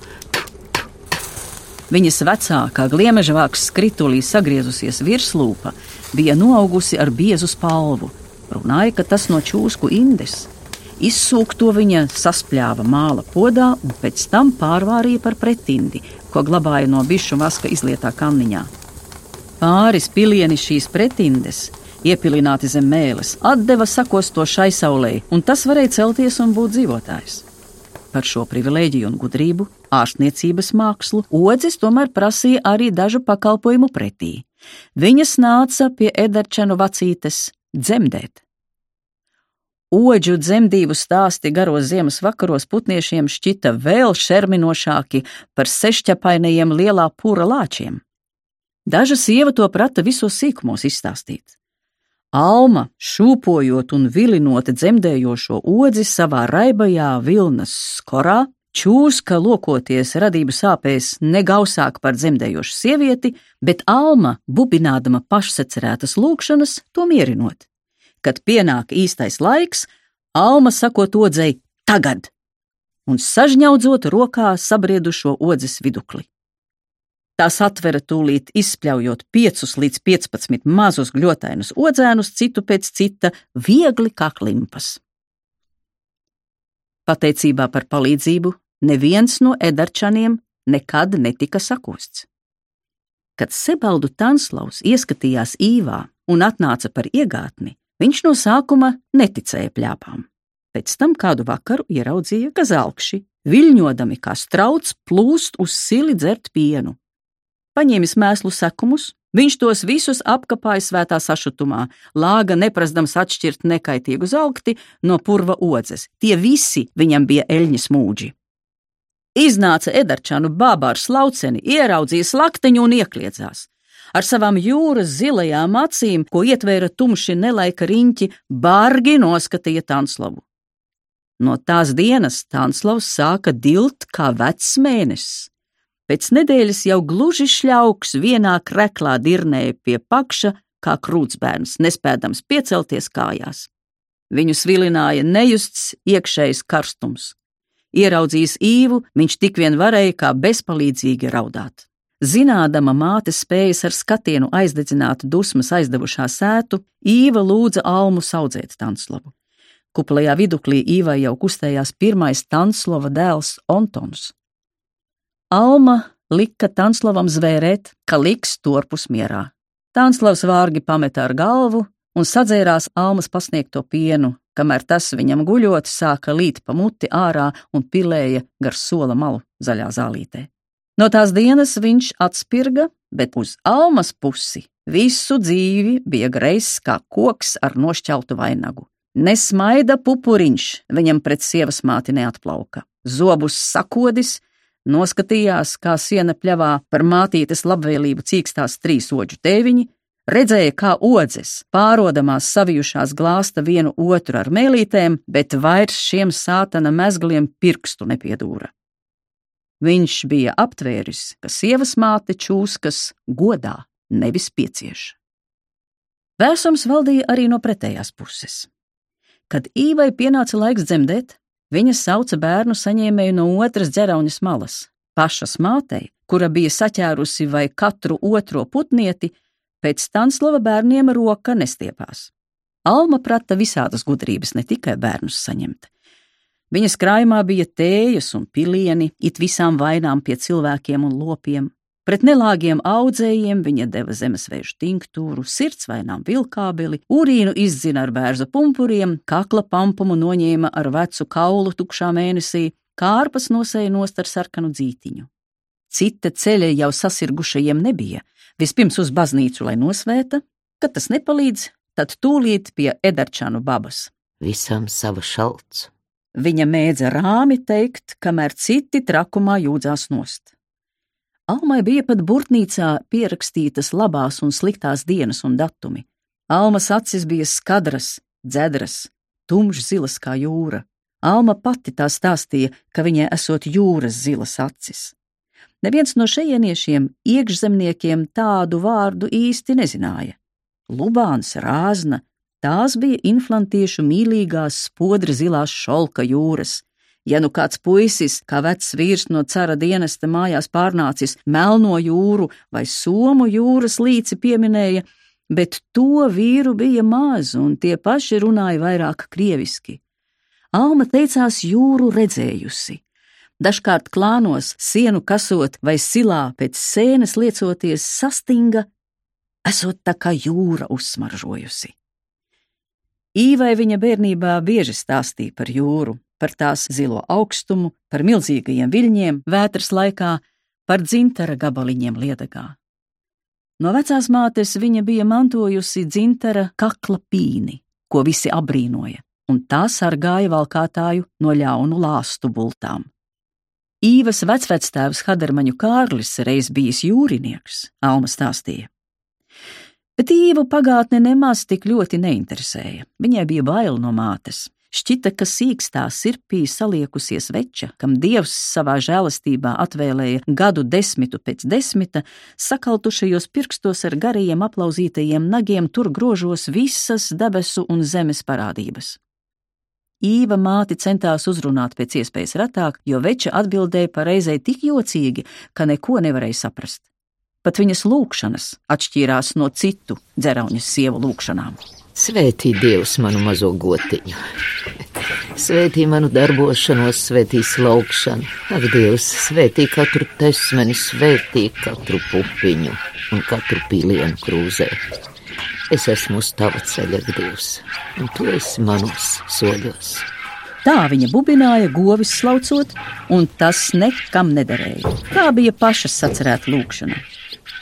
Viņas vecākā gliemeža vāks skritulī sagriezusies virslūpa bija noaugusi ar biezu spalvu. Runāja, ka tas no čūsku indes. Izsūkto viņa saspļāva māla podā un pēc tam pārvārīja par pretindi, ko glabāja no bišu vaska izlietā kanniņā. Pāris pilieni šīs pretindes, iepilināti zem mēles, atdeva sakosto šai saulē, un tas varēja celties un būt dzīvotājs. Par šo privilēģiju un gudrību, ārstniecības mākslu, odzis tomēr prasīja arī dažu pakalpojumu pretī. Viņas nāca pie Ederčenu vacītes dzemdēt. Oģu dzemdību stāsti garos ziemas vakaros putniešiem šķita vēl šerminošāki par sešķapainajiem lielā pūra lāčiem. Daža sieva to prata visos sīkumos izstāstīt. Alma, šūpojot un vilinot dzemdējošo odzi savā raibajā vilnas skorā, čūska lokoties radību sāpēs negausāk par dzemdējošu sievieti, bet Alma, bubinādama pašsacerētas lūkšanas, to mierinot. Kad pienāk īstais laiks, Alma sakot odzei tagad un sažņaudzot rokā sabriedušo odzes vidukli. Tās atvera tūlīt izspļaujot 5 līdz 15 mazus gļotainus odzēnus, citu pēc cita, viegli kā klimpas. Pateicībā par palīdzību neviens no edarčaniem nekad netika sakosts. Kad Sebaldu Tanslavs ieskatījās īvā un atnāca par iegātni, Viņš no sākuma neticēja pļāpām. Pēc tam kādu vakaru ieraudzīja, ka zelkši, viļņodami kā strauts, plūst uz sili dzert pienu. Paņēmis mēslu sekumus, viņš tos visus apkapāja svētā sašutumā, lāga neprasdams atšķirt nekaitīgu zelkti no purva odzes. Tie visi viņam bija eļņas mūģi. Iznāca Edarčānu bābārs lauceni, ieraudzīja slakteņu un iekliedzās ar savām jūras zilajām acīm, ko ietvēra tumši nelaika riņķi, bargi noskatīja Tanslavu. No tās dienas Tanslavs sāka dilt kā vecs mēnesis. Pēc nedēļas jau gluži šļauks vienā kreklā dirnēja pie pakša, kā krūtsbērns, nespēdams piecelties kājās. Viņu svilināja nejusts iekšējs karstums. Ieraudzījis īvu, viņš tik vien varēja kā bezpalīdzīgi raudāt. Zinādama mātes spējas ar skatienu aizdedzināt dusmas aizdevušā sētu, Īva lūdza Almu audzēt Tanslavu. Kuplajā viduklī Īvai jau kustējās pirmais Tanslava dēls Ontons. Alma lika Tanslavam zvērēt, ka liks torpus mierā. Tanslavs vārgi pameta ar galvu un sadzērās Almas pasniegto pienu, kamēr tas viņam guļot sāka līt pa muti ārā un pilēja gar sola malu zaļā zālītē. No tās dienas viņš atspirga, bet uz almas pusi visu dzīvi bija greizs kā koks ar nošķeltu vainagu. Nesmaida pupuriņš viņam pret sievas māti neatplauka. Zobus sakodis, noskatījās, kā siena pļavā par mātītes labvēlību cīkstās trīs oģu tēviņi, redzēja, kā odzes pārodamās savijušās glāsta vienu otru ar mēlītēm, bet vairs šiem sātana mezgliem pirkstu nepiedūra. Viņš bija aptvēris, ka sievas māte čūskas godā, nevis piecieša. Vēsums valdīja arī no pretējās puses. Kad īvai pienāca laiks dzemdēt, viņa sauca bērnu saņēmēju no otras ģerauņas malas, pašas mātei, kura bija saķērusi vai katru otro putnieti, pēc Stanslava bērniem roka nestiepās. Alma prata visādas gudrības ne tikai bērnus saņemt, Viņas krājumā bija tējas un pilieni, it visām vainām pie cilvēkiem un lopiem. Pret nelāgiem audzējiem viņa deva zemesvēju tinktūru, sirdsvainām vilkābeli, urīnu izdzina ar bērza pumpuriem, kakla pampumu noņēma ar vecu kaulu tukšā mēnesī, kārpas nosēja nost ar sarkanu dzītiņu. Cita ceļa jau sasirgušajiem nebija. Vispirms uz baznīcu, lai nosvēta, kad tas nepalīdz, tad tūlīt pie Edarčānu babas. Visam sava šalts. Viņa mēdza rāmi teikt, kamēr citi trakumā jūdzās nost. Almai bija pat burtnīcā pierakstītas labās un sliktās dienas un datumi. Almas acis bija skadras, dzedras, tumšs zilas kā jūra. Alma pati tā stāstīja, ka viņai esot jūras zilas acis. Neviens no šejieniešiem, iekšzemniekiem tādu vārdu īsti nezināja. Lubāns, Rāzna, Tās bija inflantiešu mīlīgās spodri zilās šolka jūras. Ja nu kāds puisis, kā vecs vīrs no cara dienesta mājās pārnācis melno jūru vai somu jūras līci pieminēja, bet to vīru bija maz, un tie paši runāja vairāk krieviski. Alma teicās jūru redzējusi. Dažkārt klānos, sienu kasot vai silā pēc sēnes liecoties, sastinga, esot tā kā jūra uzsmaržojusi. Īvai viņa bērnībā bieži stāstīja par jūru, par tās zilo augstumu, par milzīgajiem viļņiem vētras laikā, par dzintara gabaliņiem liedagā. No vecās mātes viņa bija mantojusi dzintara kakla pīni, ko visi abrīnoja, un tā sargāja valkātāju no ļaunu lāstu bultām. Īvas vecvectēvs Hadermaņu Kārlis reiz bijis jūrinieks, Alma stāstīja. Bet īvu pagātne nemaz tik ļoti neinteresēja. Viņai bija bail no mātes. Šķita, ka sīkstā sirpī saliekusies veča, kam dievs savā žēlastībā atvēlēja gadu desmitu pēc desmita, sakaltušajos pirkstos ar garajiem aplauzītajiem nagiem tur grožos visas debesu un zemes parādības. Īva māti centās uzrunāt pēc iespējas retāk, jo veča atbildēja pareizai tik jocīgi, ka neko nevarēja saprast. Pat viņas lūkšanas atšķīrās no citu dzerauņas sievu lūkšanām. Svētī Dievs manu mazo gotiņu, svētī manu darbošanos, svētī slaukšanu. Ak, Dievs, svētī katru tesmeni, svētī katru pupiņu un katru pilienu krūzē. Es esmu uz tava ceļa, Dievs, un tu esi manos soļos. Tā viņa bubināja, govis slaucot, un tas nekam nederēja. Tā bija pašas sacerēta lūkšana.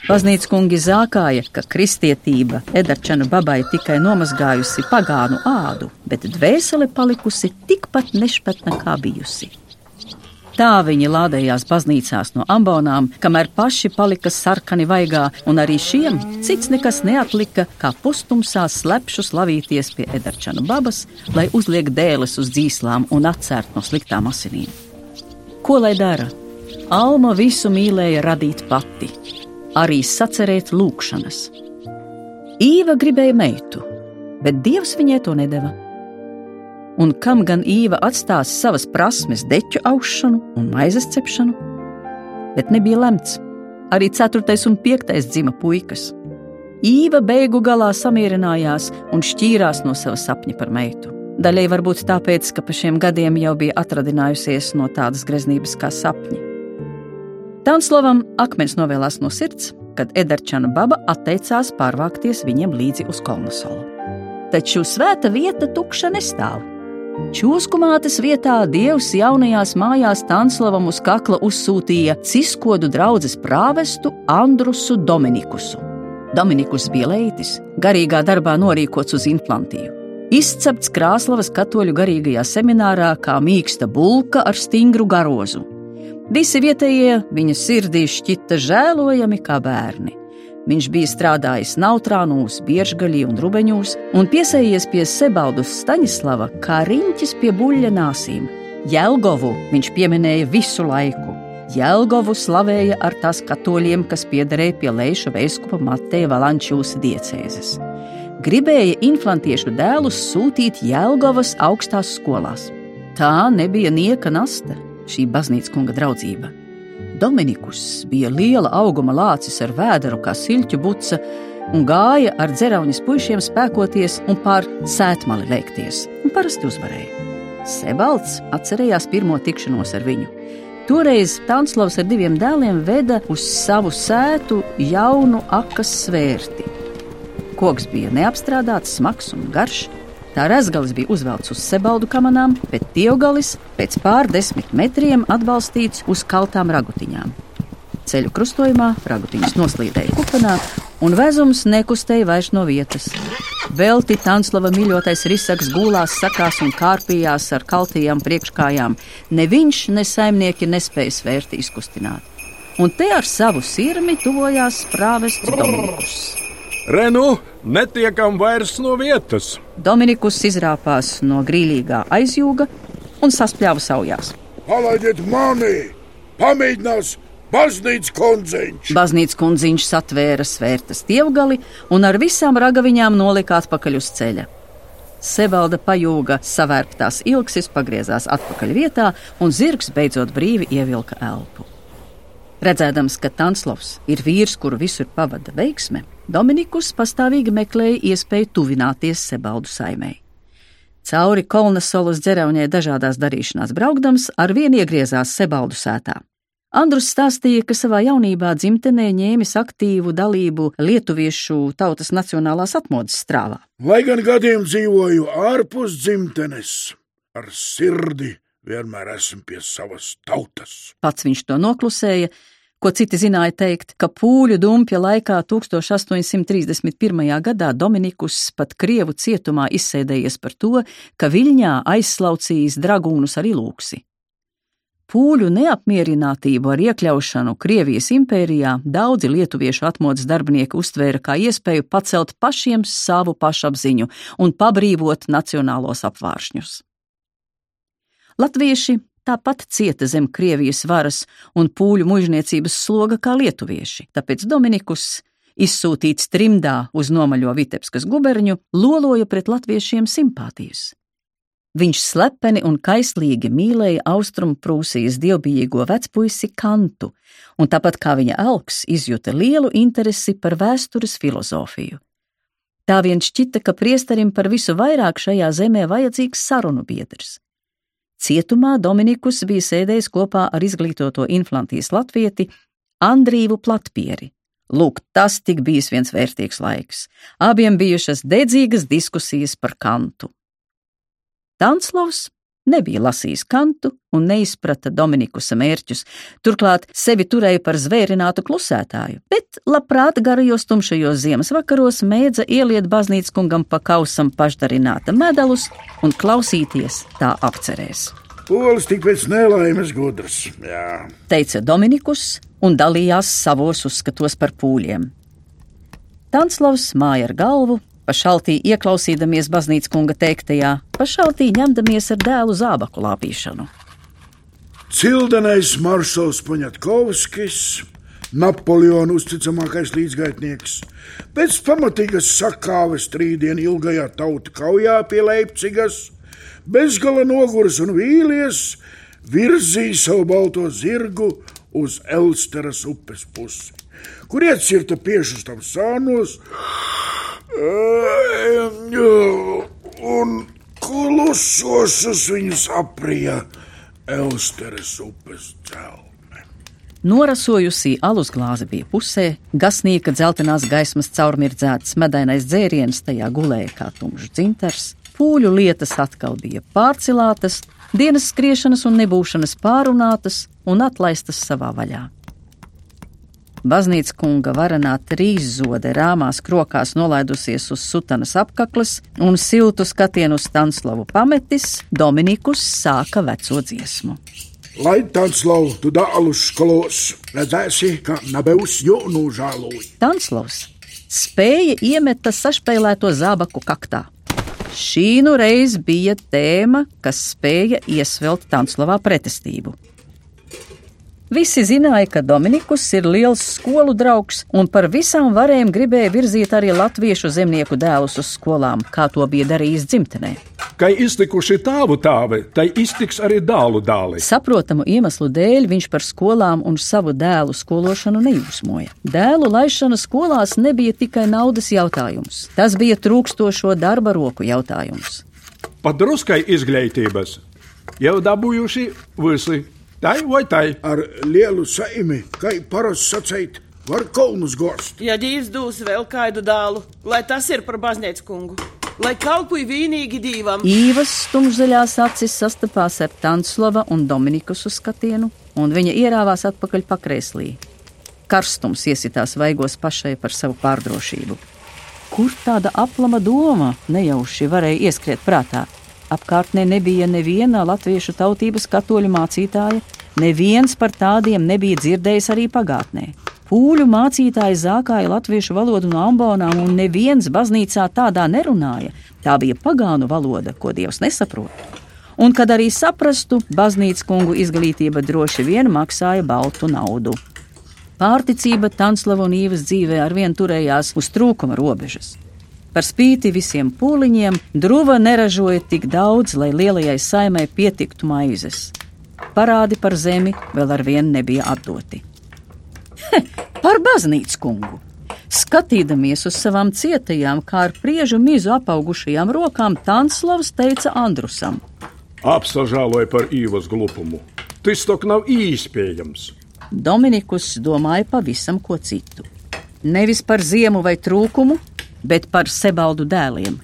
Baznīcas kungi zākāja, ka kristietība Edarčana babai tikai nomazgājusi pagānu ādu, bet dvēsele palikusi tikpat nešpatna kā bijusi. Tā viņi lādējās baznīcās no ambonām, kamēr paši palika sarkani vaigā, un arī šiem cits nekas neatlika, kā pustumsā slepšu slavīties pie Edarčana babas, lai uzliek dēles uz dzīslām un atcērt no sliktām asinīm. Ko lai dara? Alma visu mīlēja radīt pati, arī sacerēt lūkšanas. Īva gribēja meitu, bet Dievs viņai to nedeva. Un kam gan Īva atstās savas prasmes, deķu aušanu un maizes cepšanu? Bet nebija lemts. Arī 4. un 5. dzima puikas. Īva beigu galā samierinājās un šķīrās no sava sapņa par meitu. Daļai varbūt tāpēc, ka pa šiem gadiem jau bija atradinājusies no tādas greznības kā sapņi. Tanslovam akmens novēlās no sirds, kad Edarčana baba atteicās pārvākties viņiem līdzi uz Kolnasolu. Taču svēta vieta tukša nestāv. Čūskumātes vietā Dievs jaunajās mājās Tanslavam uz kakla uzsūtīja ciskodu draudzes prāvestu Andrusu Dominikusu. Dominikus bija leitis, garīgā darbā norīkots uz Inflantiju. Izcepts Krāslavas katoļu garīgajā seminārā kā mīksta bulka ar stingru garozu, Visi vietējie viņa sirdī šķita žēlojami kā bērni. Viņš bija strādājis Nautrānūs, Biežgaļī un Rubeņūs un piesējies pie Sebaldus Staņislava kā riņķis pie buļļa nāsīm. Jelgovu viņš pieminēja visu laiku. Jelgovu slavēja ar tās katoļiem, kas piederēja pie Leiša Veiskupa Mateja Valančūsa diecēzes. Gribēja inflantiešu dēlus sūtīt Jelgovas augstās skolās. Tā nebija nieka nasta šī baznīcas kunga draudzība. Dominikus bija liela auguma lācis ar vēderu kā siļķu buca un gāja ar dzerauņas puišiem spēkoties un pār sētmali lēkties, un parasti uzvarēja. Sebalts atcerējās pirmo tikšanos ar viņu. Toreiz Tanslavs ar diviem dēliem veda uz savu sētu jaunu akas svērti. Koks bija neapstrādāts, smags un garš, Tā rezgalis bija uzvelts uz sebaldu kamanām, bet dievgalis pēc pārdesmit metriem atbalstīts uz kaltām ragutiņām. Ceļu krustojumā ragutiņas noslīdēja kupenā, un vezums nekustēja vairs no vietas. Vēl Titānslava mīļotais risaks gulās, sakās un kārpījās ar kaltajām priekškājām. Ne viņš, ne saimnieki nespēja svērti izkustināt. Un te ar savu sirmi tuvojās prāvests Dominikus. Renu, netiekam vairs no vietas. Dominikus izrāpās no grīlīgā aizjūga un saspļāva saujās. Palaidiet mani! Pamēģinās! Baznīcas kundziņš! Baznīcas kundziņš satvēra svērtas dievgali un ar visām ragaviņām nolika atpakaļ uz ceļa. Sebalda pajūga savērptās ilgsis, pagriezās atpakaļ vietā, un zirgs beidzot brīvi ievilka elpu. Redzēdams, ka Tanslovs ir vīrs, kuru visur pavada veiksme, Dominikus pastāvīgi meklēja iespēju tuvināties Sebaldu saimē. Cauri Kolnesolas ģeraunē dažādās darīšanās braukdams, ar vien iegriezās Sebaldu sētā. Andrus stāstīja, ka savā jaunībā dzimtenē ņēmis aktīvu dalību lietuviešu tautas nacionālās atmodas strāvā. Lai gan gadiem dzīvoju ārpus dzimtenes, ar sirdi vienmēr esmu pie savas tautas. Pats viņš to noklusēja, ko citi zināja teikt, ka pūļu dumpja laikā 1831. gadā Dominikus pat Krievu cietumā izsēdējies par to, ka Viļņā aizslaucījis dragūnus ar ilūksi. Pūļu neapmierinātību ar iekļaušanu Krievijas impērijā daudzi lietuviešu atmodas darbinieki uztvēra kā iespēju pacelt pašiem savu pašapziņu un pabrīvot nacionālos apvāršņus. Latvieši tāpat cieta zem Krievijas varas un pūļu mužniecības sloga kā lietuvieši, tāpēc Dominikus, izsūtīts trimdā uz nomaļo Vitebskas guberņu, loloja pret latviešiem simpātijas. Viņš slepeni un kaislīgi mīlēja austrumu Prūsijas dievbijīgo vecpuisi Kantu, un tāpat kā viņa elks, izjuta lielu interesi par vēstures filozofiju. Tā vien šķita, ka priesterim par visu vairāk šajā zemē vajadzīgs sarunu biedrs. Cietumā Dominikus bija sēdējis kopā ar izglītoto inflantijas latvieti Andrīvu Platpieri. Lūk, tas tik bijis viens vērtīgs laiks. Abiem bijušas dedzīgas diskusijas par kantu. Tanslovs nebija lasījis kantu un neizprata Dominikusa mērķus, turklāt sevi turēja par zvērinātu klusētāju, bet labprāt garajos tumšajos ziemas vakaros mēdza ieliet baznīcas kungam pa kausam pašdarināta medalus un klausīties tā apcerēs. Polis tik pēc nelaimes gudrs, jā. Teica Dominikus un dalījās savos uzskatos par pūļiem. Tanslovs māja ar galvu, pašaltī ieklausīdamies baznīcas kunga teiktajā, pašaltī ņemdamies ar dēlu zābaku lāpīšanu. Cildenais maršals Paņatkovskis, Napoleona uzticamākais līdzgaitnieks, pēc pamatīgas sakāves trīsdienu ilgajā tauta kaujā pie Leipcigas, bezgala noguris un vīlies, virzīja savu balto zirgu uz Elsteras upes pusi, kur iecirta piešus tam sānos, Un klusošus viņus aprija Elsteres upes celme. Norasojusī alus glāze bija pusē, gasnieka dzeltenās gaismas caurmirdzēts medainais dzēriens tajā gulēja kā tumšs dzintars, pūļu lietas atkal bija pārcilātas, dienas skriešanas un nebūšanas pārunātas un atlaistas savā vaļā. Baznīcas kunga varanā trīszode rāmās krokās nolaidusies uz sutanas apkakles un siltu skatienu uz Tanslavu pametis, Dominikus sāka veco dziesmu. Lai Tanslav, tu dālus skolos, redzēsi, ka nebūs jūnu žāloji. Tanslavs spēja iemeta sašpēlēto zābaku kaktā. Šī nu reiz bija tēma, kas spēja iesvelt Tanslavā pretestību. Visi zināja, ka Dominikus ir liels skolu draugs un par visām varēm gribēja virzīt arī latviešu zemnieku dēlus uz skolām, kā to bija darījis dzimtenē. Kai iztikuši tāvu tāvi, tai iztiks arī dālu dāli. Saprotamu iemeslu dēļ viņš par skolām un savu dēlu skološanu nejūsmoja. Dēlu laišana skolās nebija tikai naudas jautājums, tas bija trūkstošo darba roku jautājums. Pat druskai izglītības jau dabūjuši visi Tai vai tai? Ar lielu saimi, kā parasti sacīt, var kolnus gost. Ja ģīvs dūs vēl kādu dālu, lai tas ir par baznīcu kungu. Lai kalpoja vienīgi divam. Īvas stumžzaļās acis sastapās ar Tanslava un Dominikas skatienu, un viņa ierāvās atpakaļ pakrēslī. Karstums iesitās vaigos pašai par savu pārdrošību. Kur tāda aplama doma nejauši varēja ieskriet prātā? Apkārtnē nebija neviena latviešu tautības katoļu mācītāja, neviens par tādiem nebija dzirdējis arī pagātnē. Pūļu mācītāji zākāja latviešu valodu no ambonām, un neviens baznīcā tādā nerunāja. Tā bija pagānu valoda, ko dievs nesaprot. Un, kad arī saprastu, baznīcas kungu izglītība droši vien maksāja baltu naudu. Pārticība Tanslava un Īvas dzīvē arvien turējās uz trūkuma robežas. Par spīti visiem pūliņiem, druva neražoja tik daudz, lai lielajai saimai pietiktu maizes. Parādi par zemi vēl ar vienu nebija atdoti. He, par baznīcu kungu! Skatīdamies uz savām cietajām, kā ar priežu mizu apaugušajām rokām, Tanslavs teica Andrusam: Apsažāloja par īvas glupumu. Tas tok nav īspējams. Dominikus domāja pavisam ko citu. Nevis par ziemu vai trūkumu, bet par sebaldu dēliem.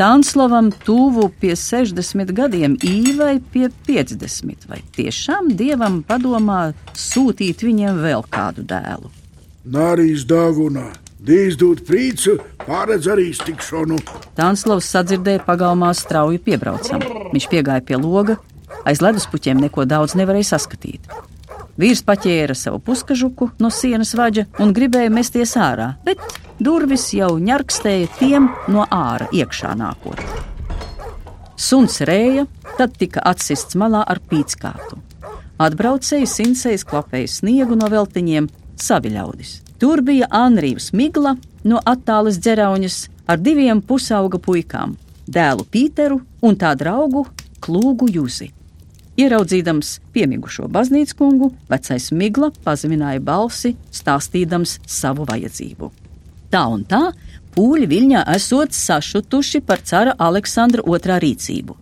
Tanslavam tuvu pie 60 gadiem, īvai pie 50, vai tiešām dievam padomā sūtīt viņiem vēl kādu dēlu? Nārijas dāgunā, dīzdūt prīcu, pāredz arī stikšanu. Tanslavs sadzirdēja pagalmā strauju piebraucam. Viņš piegāja pie loga, aiz leduspuķiem neko daudz nevarēja saskatīt. Vīrs paķēra savu puskažuku no sienas vaģa un gribēja mesties ārā, bet durvis jau ņarkstēja tiem no ārā iekšā nākot. Suns rēja, tad tika atsists malā ar pīckātu. Atbraucēji sinsējas klapēja sniegu no veltiņiem, savi ļaudis. Tur bija Anrīvs Migla no attālas dzerauņas ar diviem pusauga puikām - dēlu Pīteru un tā draugu Klūgu Juzi. Ieraudzīdams piemigušo baznīcu kungu, vecais Migla pazemināja balsi, stāstīdams savu vajadzību. Tā un tā pūļi Viļņā esot sašutuši par cara Aleksandra II rīcību.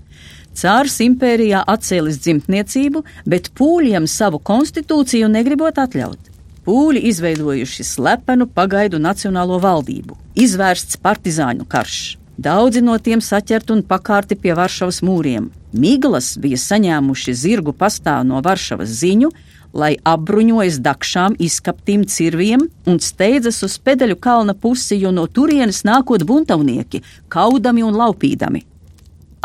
Cārs impērijā atcēlis dzimtniecību, bet pūļiem savu konstitūciju negribot atļaut. Pūļi izveidojuši slepenu pagaidu nacionālo valdību, izvērsts partizāņu karš. Daudzi no tiem saķerti un pakārti pie Varšavas mūriem. Miglas bija saņēmuši zirgu pastāvu no Varšavas ziņu, lai apbruņojas dakšām, izskaptīm cirviem un steidzas uz pedaļu kalna pusi, jo no turienes nākot buntavnieki, kaudami un laupīdami.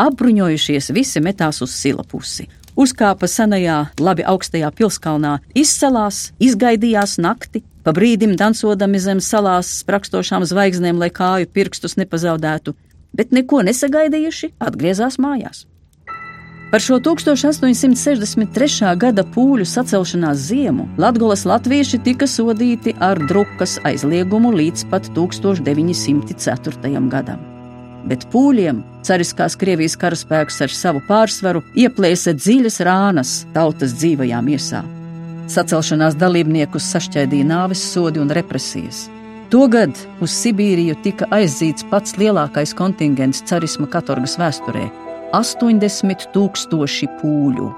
Apbruņojušies, visi metās uz sila pusi. Uzkāpa senajā, labi augstajā pilskalnā, izcelās, izgaidījās nakti, pa brīdim dansodami zem salās sprakstošām zvaigznēm, lai kāju pirkstus nepazaudētu, bet neko nesagaidījuši, atgriezās mājās. Par šo 1863. gada pūļu sacelšanās ziemu Latvijas latvieši tika sodīti ar drukas aizliegumu līdz pat 1904. gadam. Bet pūļiem cariskās Krievijas karaspēks ar savu pārsvaru ieplēsa dziļas rānas tautas dzīvajā miesā. Sacelšanās dalībniekus sašķēdīja nāves sodi un represijas. Togad uz Sibīriju tika aizdzīts pats lielākais kontingents carisma katorgas vēsturē 80 tūkstoši pūļu.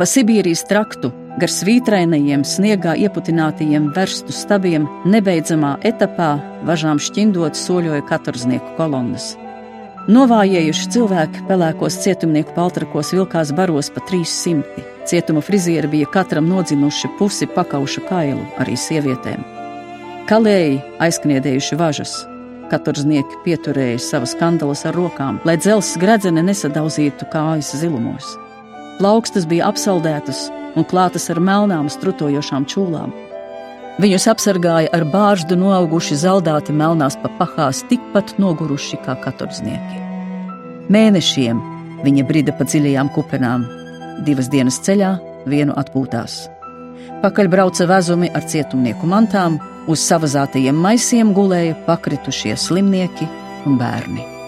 Pa Sibīrijas traktu, gar svītrainajiem, sniegā ieputinātajiem verstu stabiem, nebeidzamā etapā, važām šķindot, soļoja katorznieku kolonnas. Novājējuši cilvēki pelēkos cietumnieku paltrakos vilkās baros pa 300. Cietuma frizieri bija katram nodzinuši pusi pakauša kailu, arī sievietēm. Kalēji aizkniedējuši važas, Katorznieki pieturēja savas kandelas ar rokām, lai dzelzs gredzene nesadauzītu kājas zilumos. Plaukstas bija apsaldētas un klātas ar melnām, strutojošām čūlām. Viņus apsargāja ar bāždu noauguši zaldāti melnās papahās, tikpat noguruši kā katorznieki. Mēnešiem viņa brida pa dziļajām kupenām, divas dienas ceļā, vienu atpūtās. Pakaļ brauca vezumi ar cietumnieku mantām, Uz savazātajiem maisiem gulēja pakritušie slimnieki un bērni.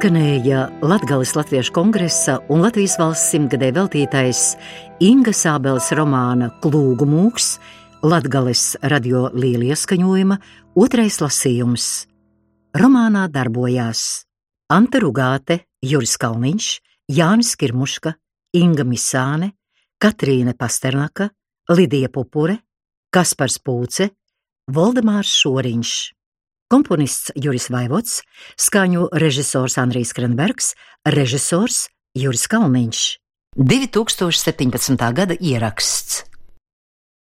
Izskanēja Latvijas Latviešu kongresa un Latvijas valsts simtgadē veltītais Inga Sābeles romāna Klūgu mūks, Latvijas radio līnija ieskaņojuma otrais lasījums. Romānā darbojās Anta Rugāte, Juris Kalniņš, Jānis Kirmuška, Inga Misāne, Katrīne Pasternaka, Lidija Pupure, Kaspars Pūce, Voldemārs Šoriņš komponists Juris Vaivots, skaņu režisors Andrijs Krenbergs, režisors Juris Kalniņš. 2017. gada ieraksts.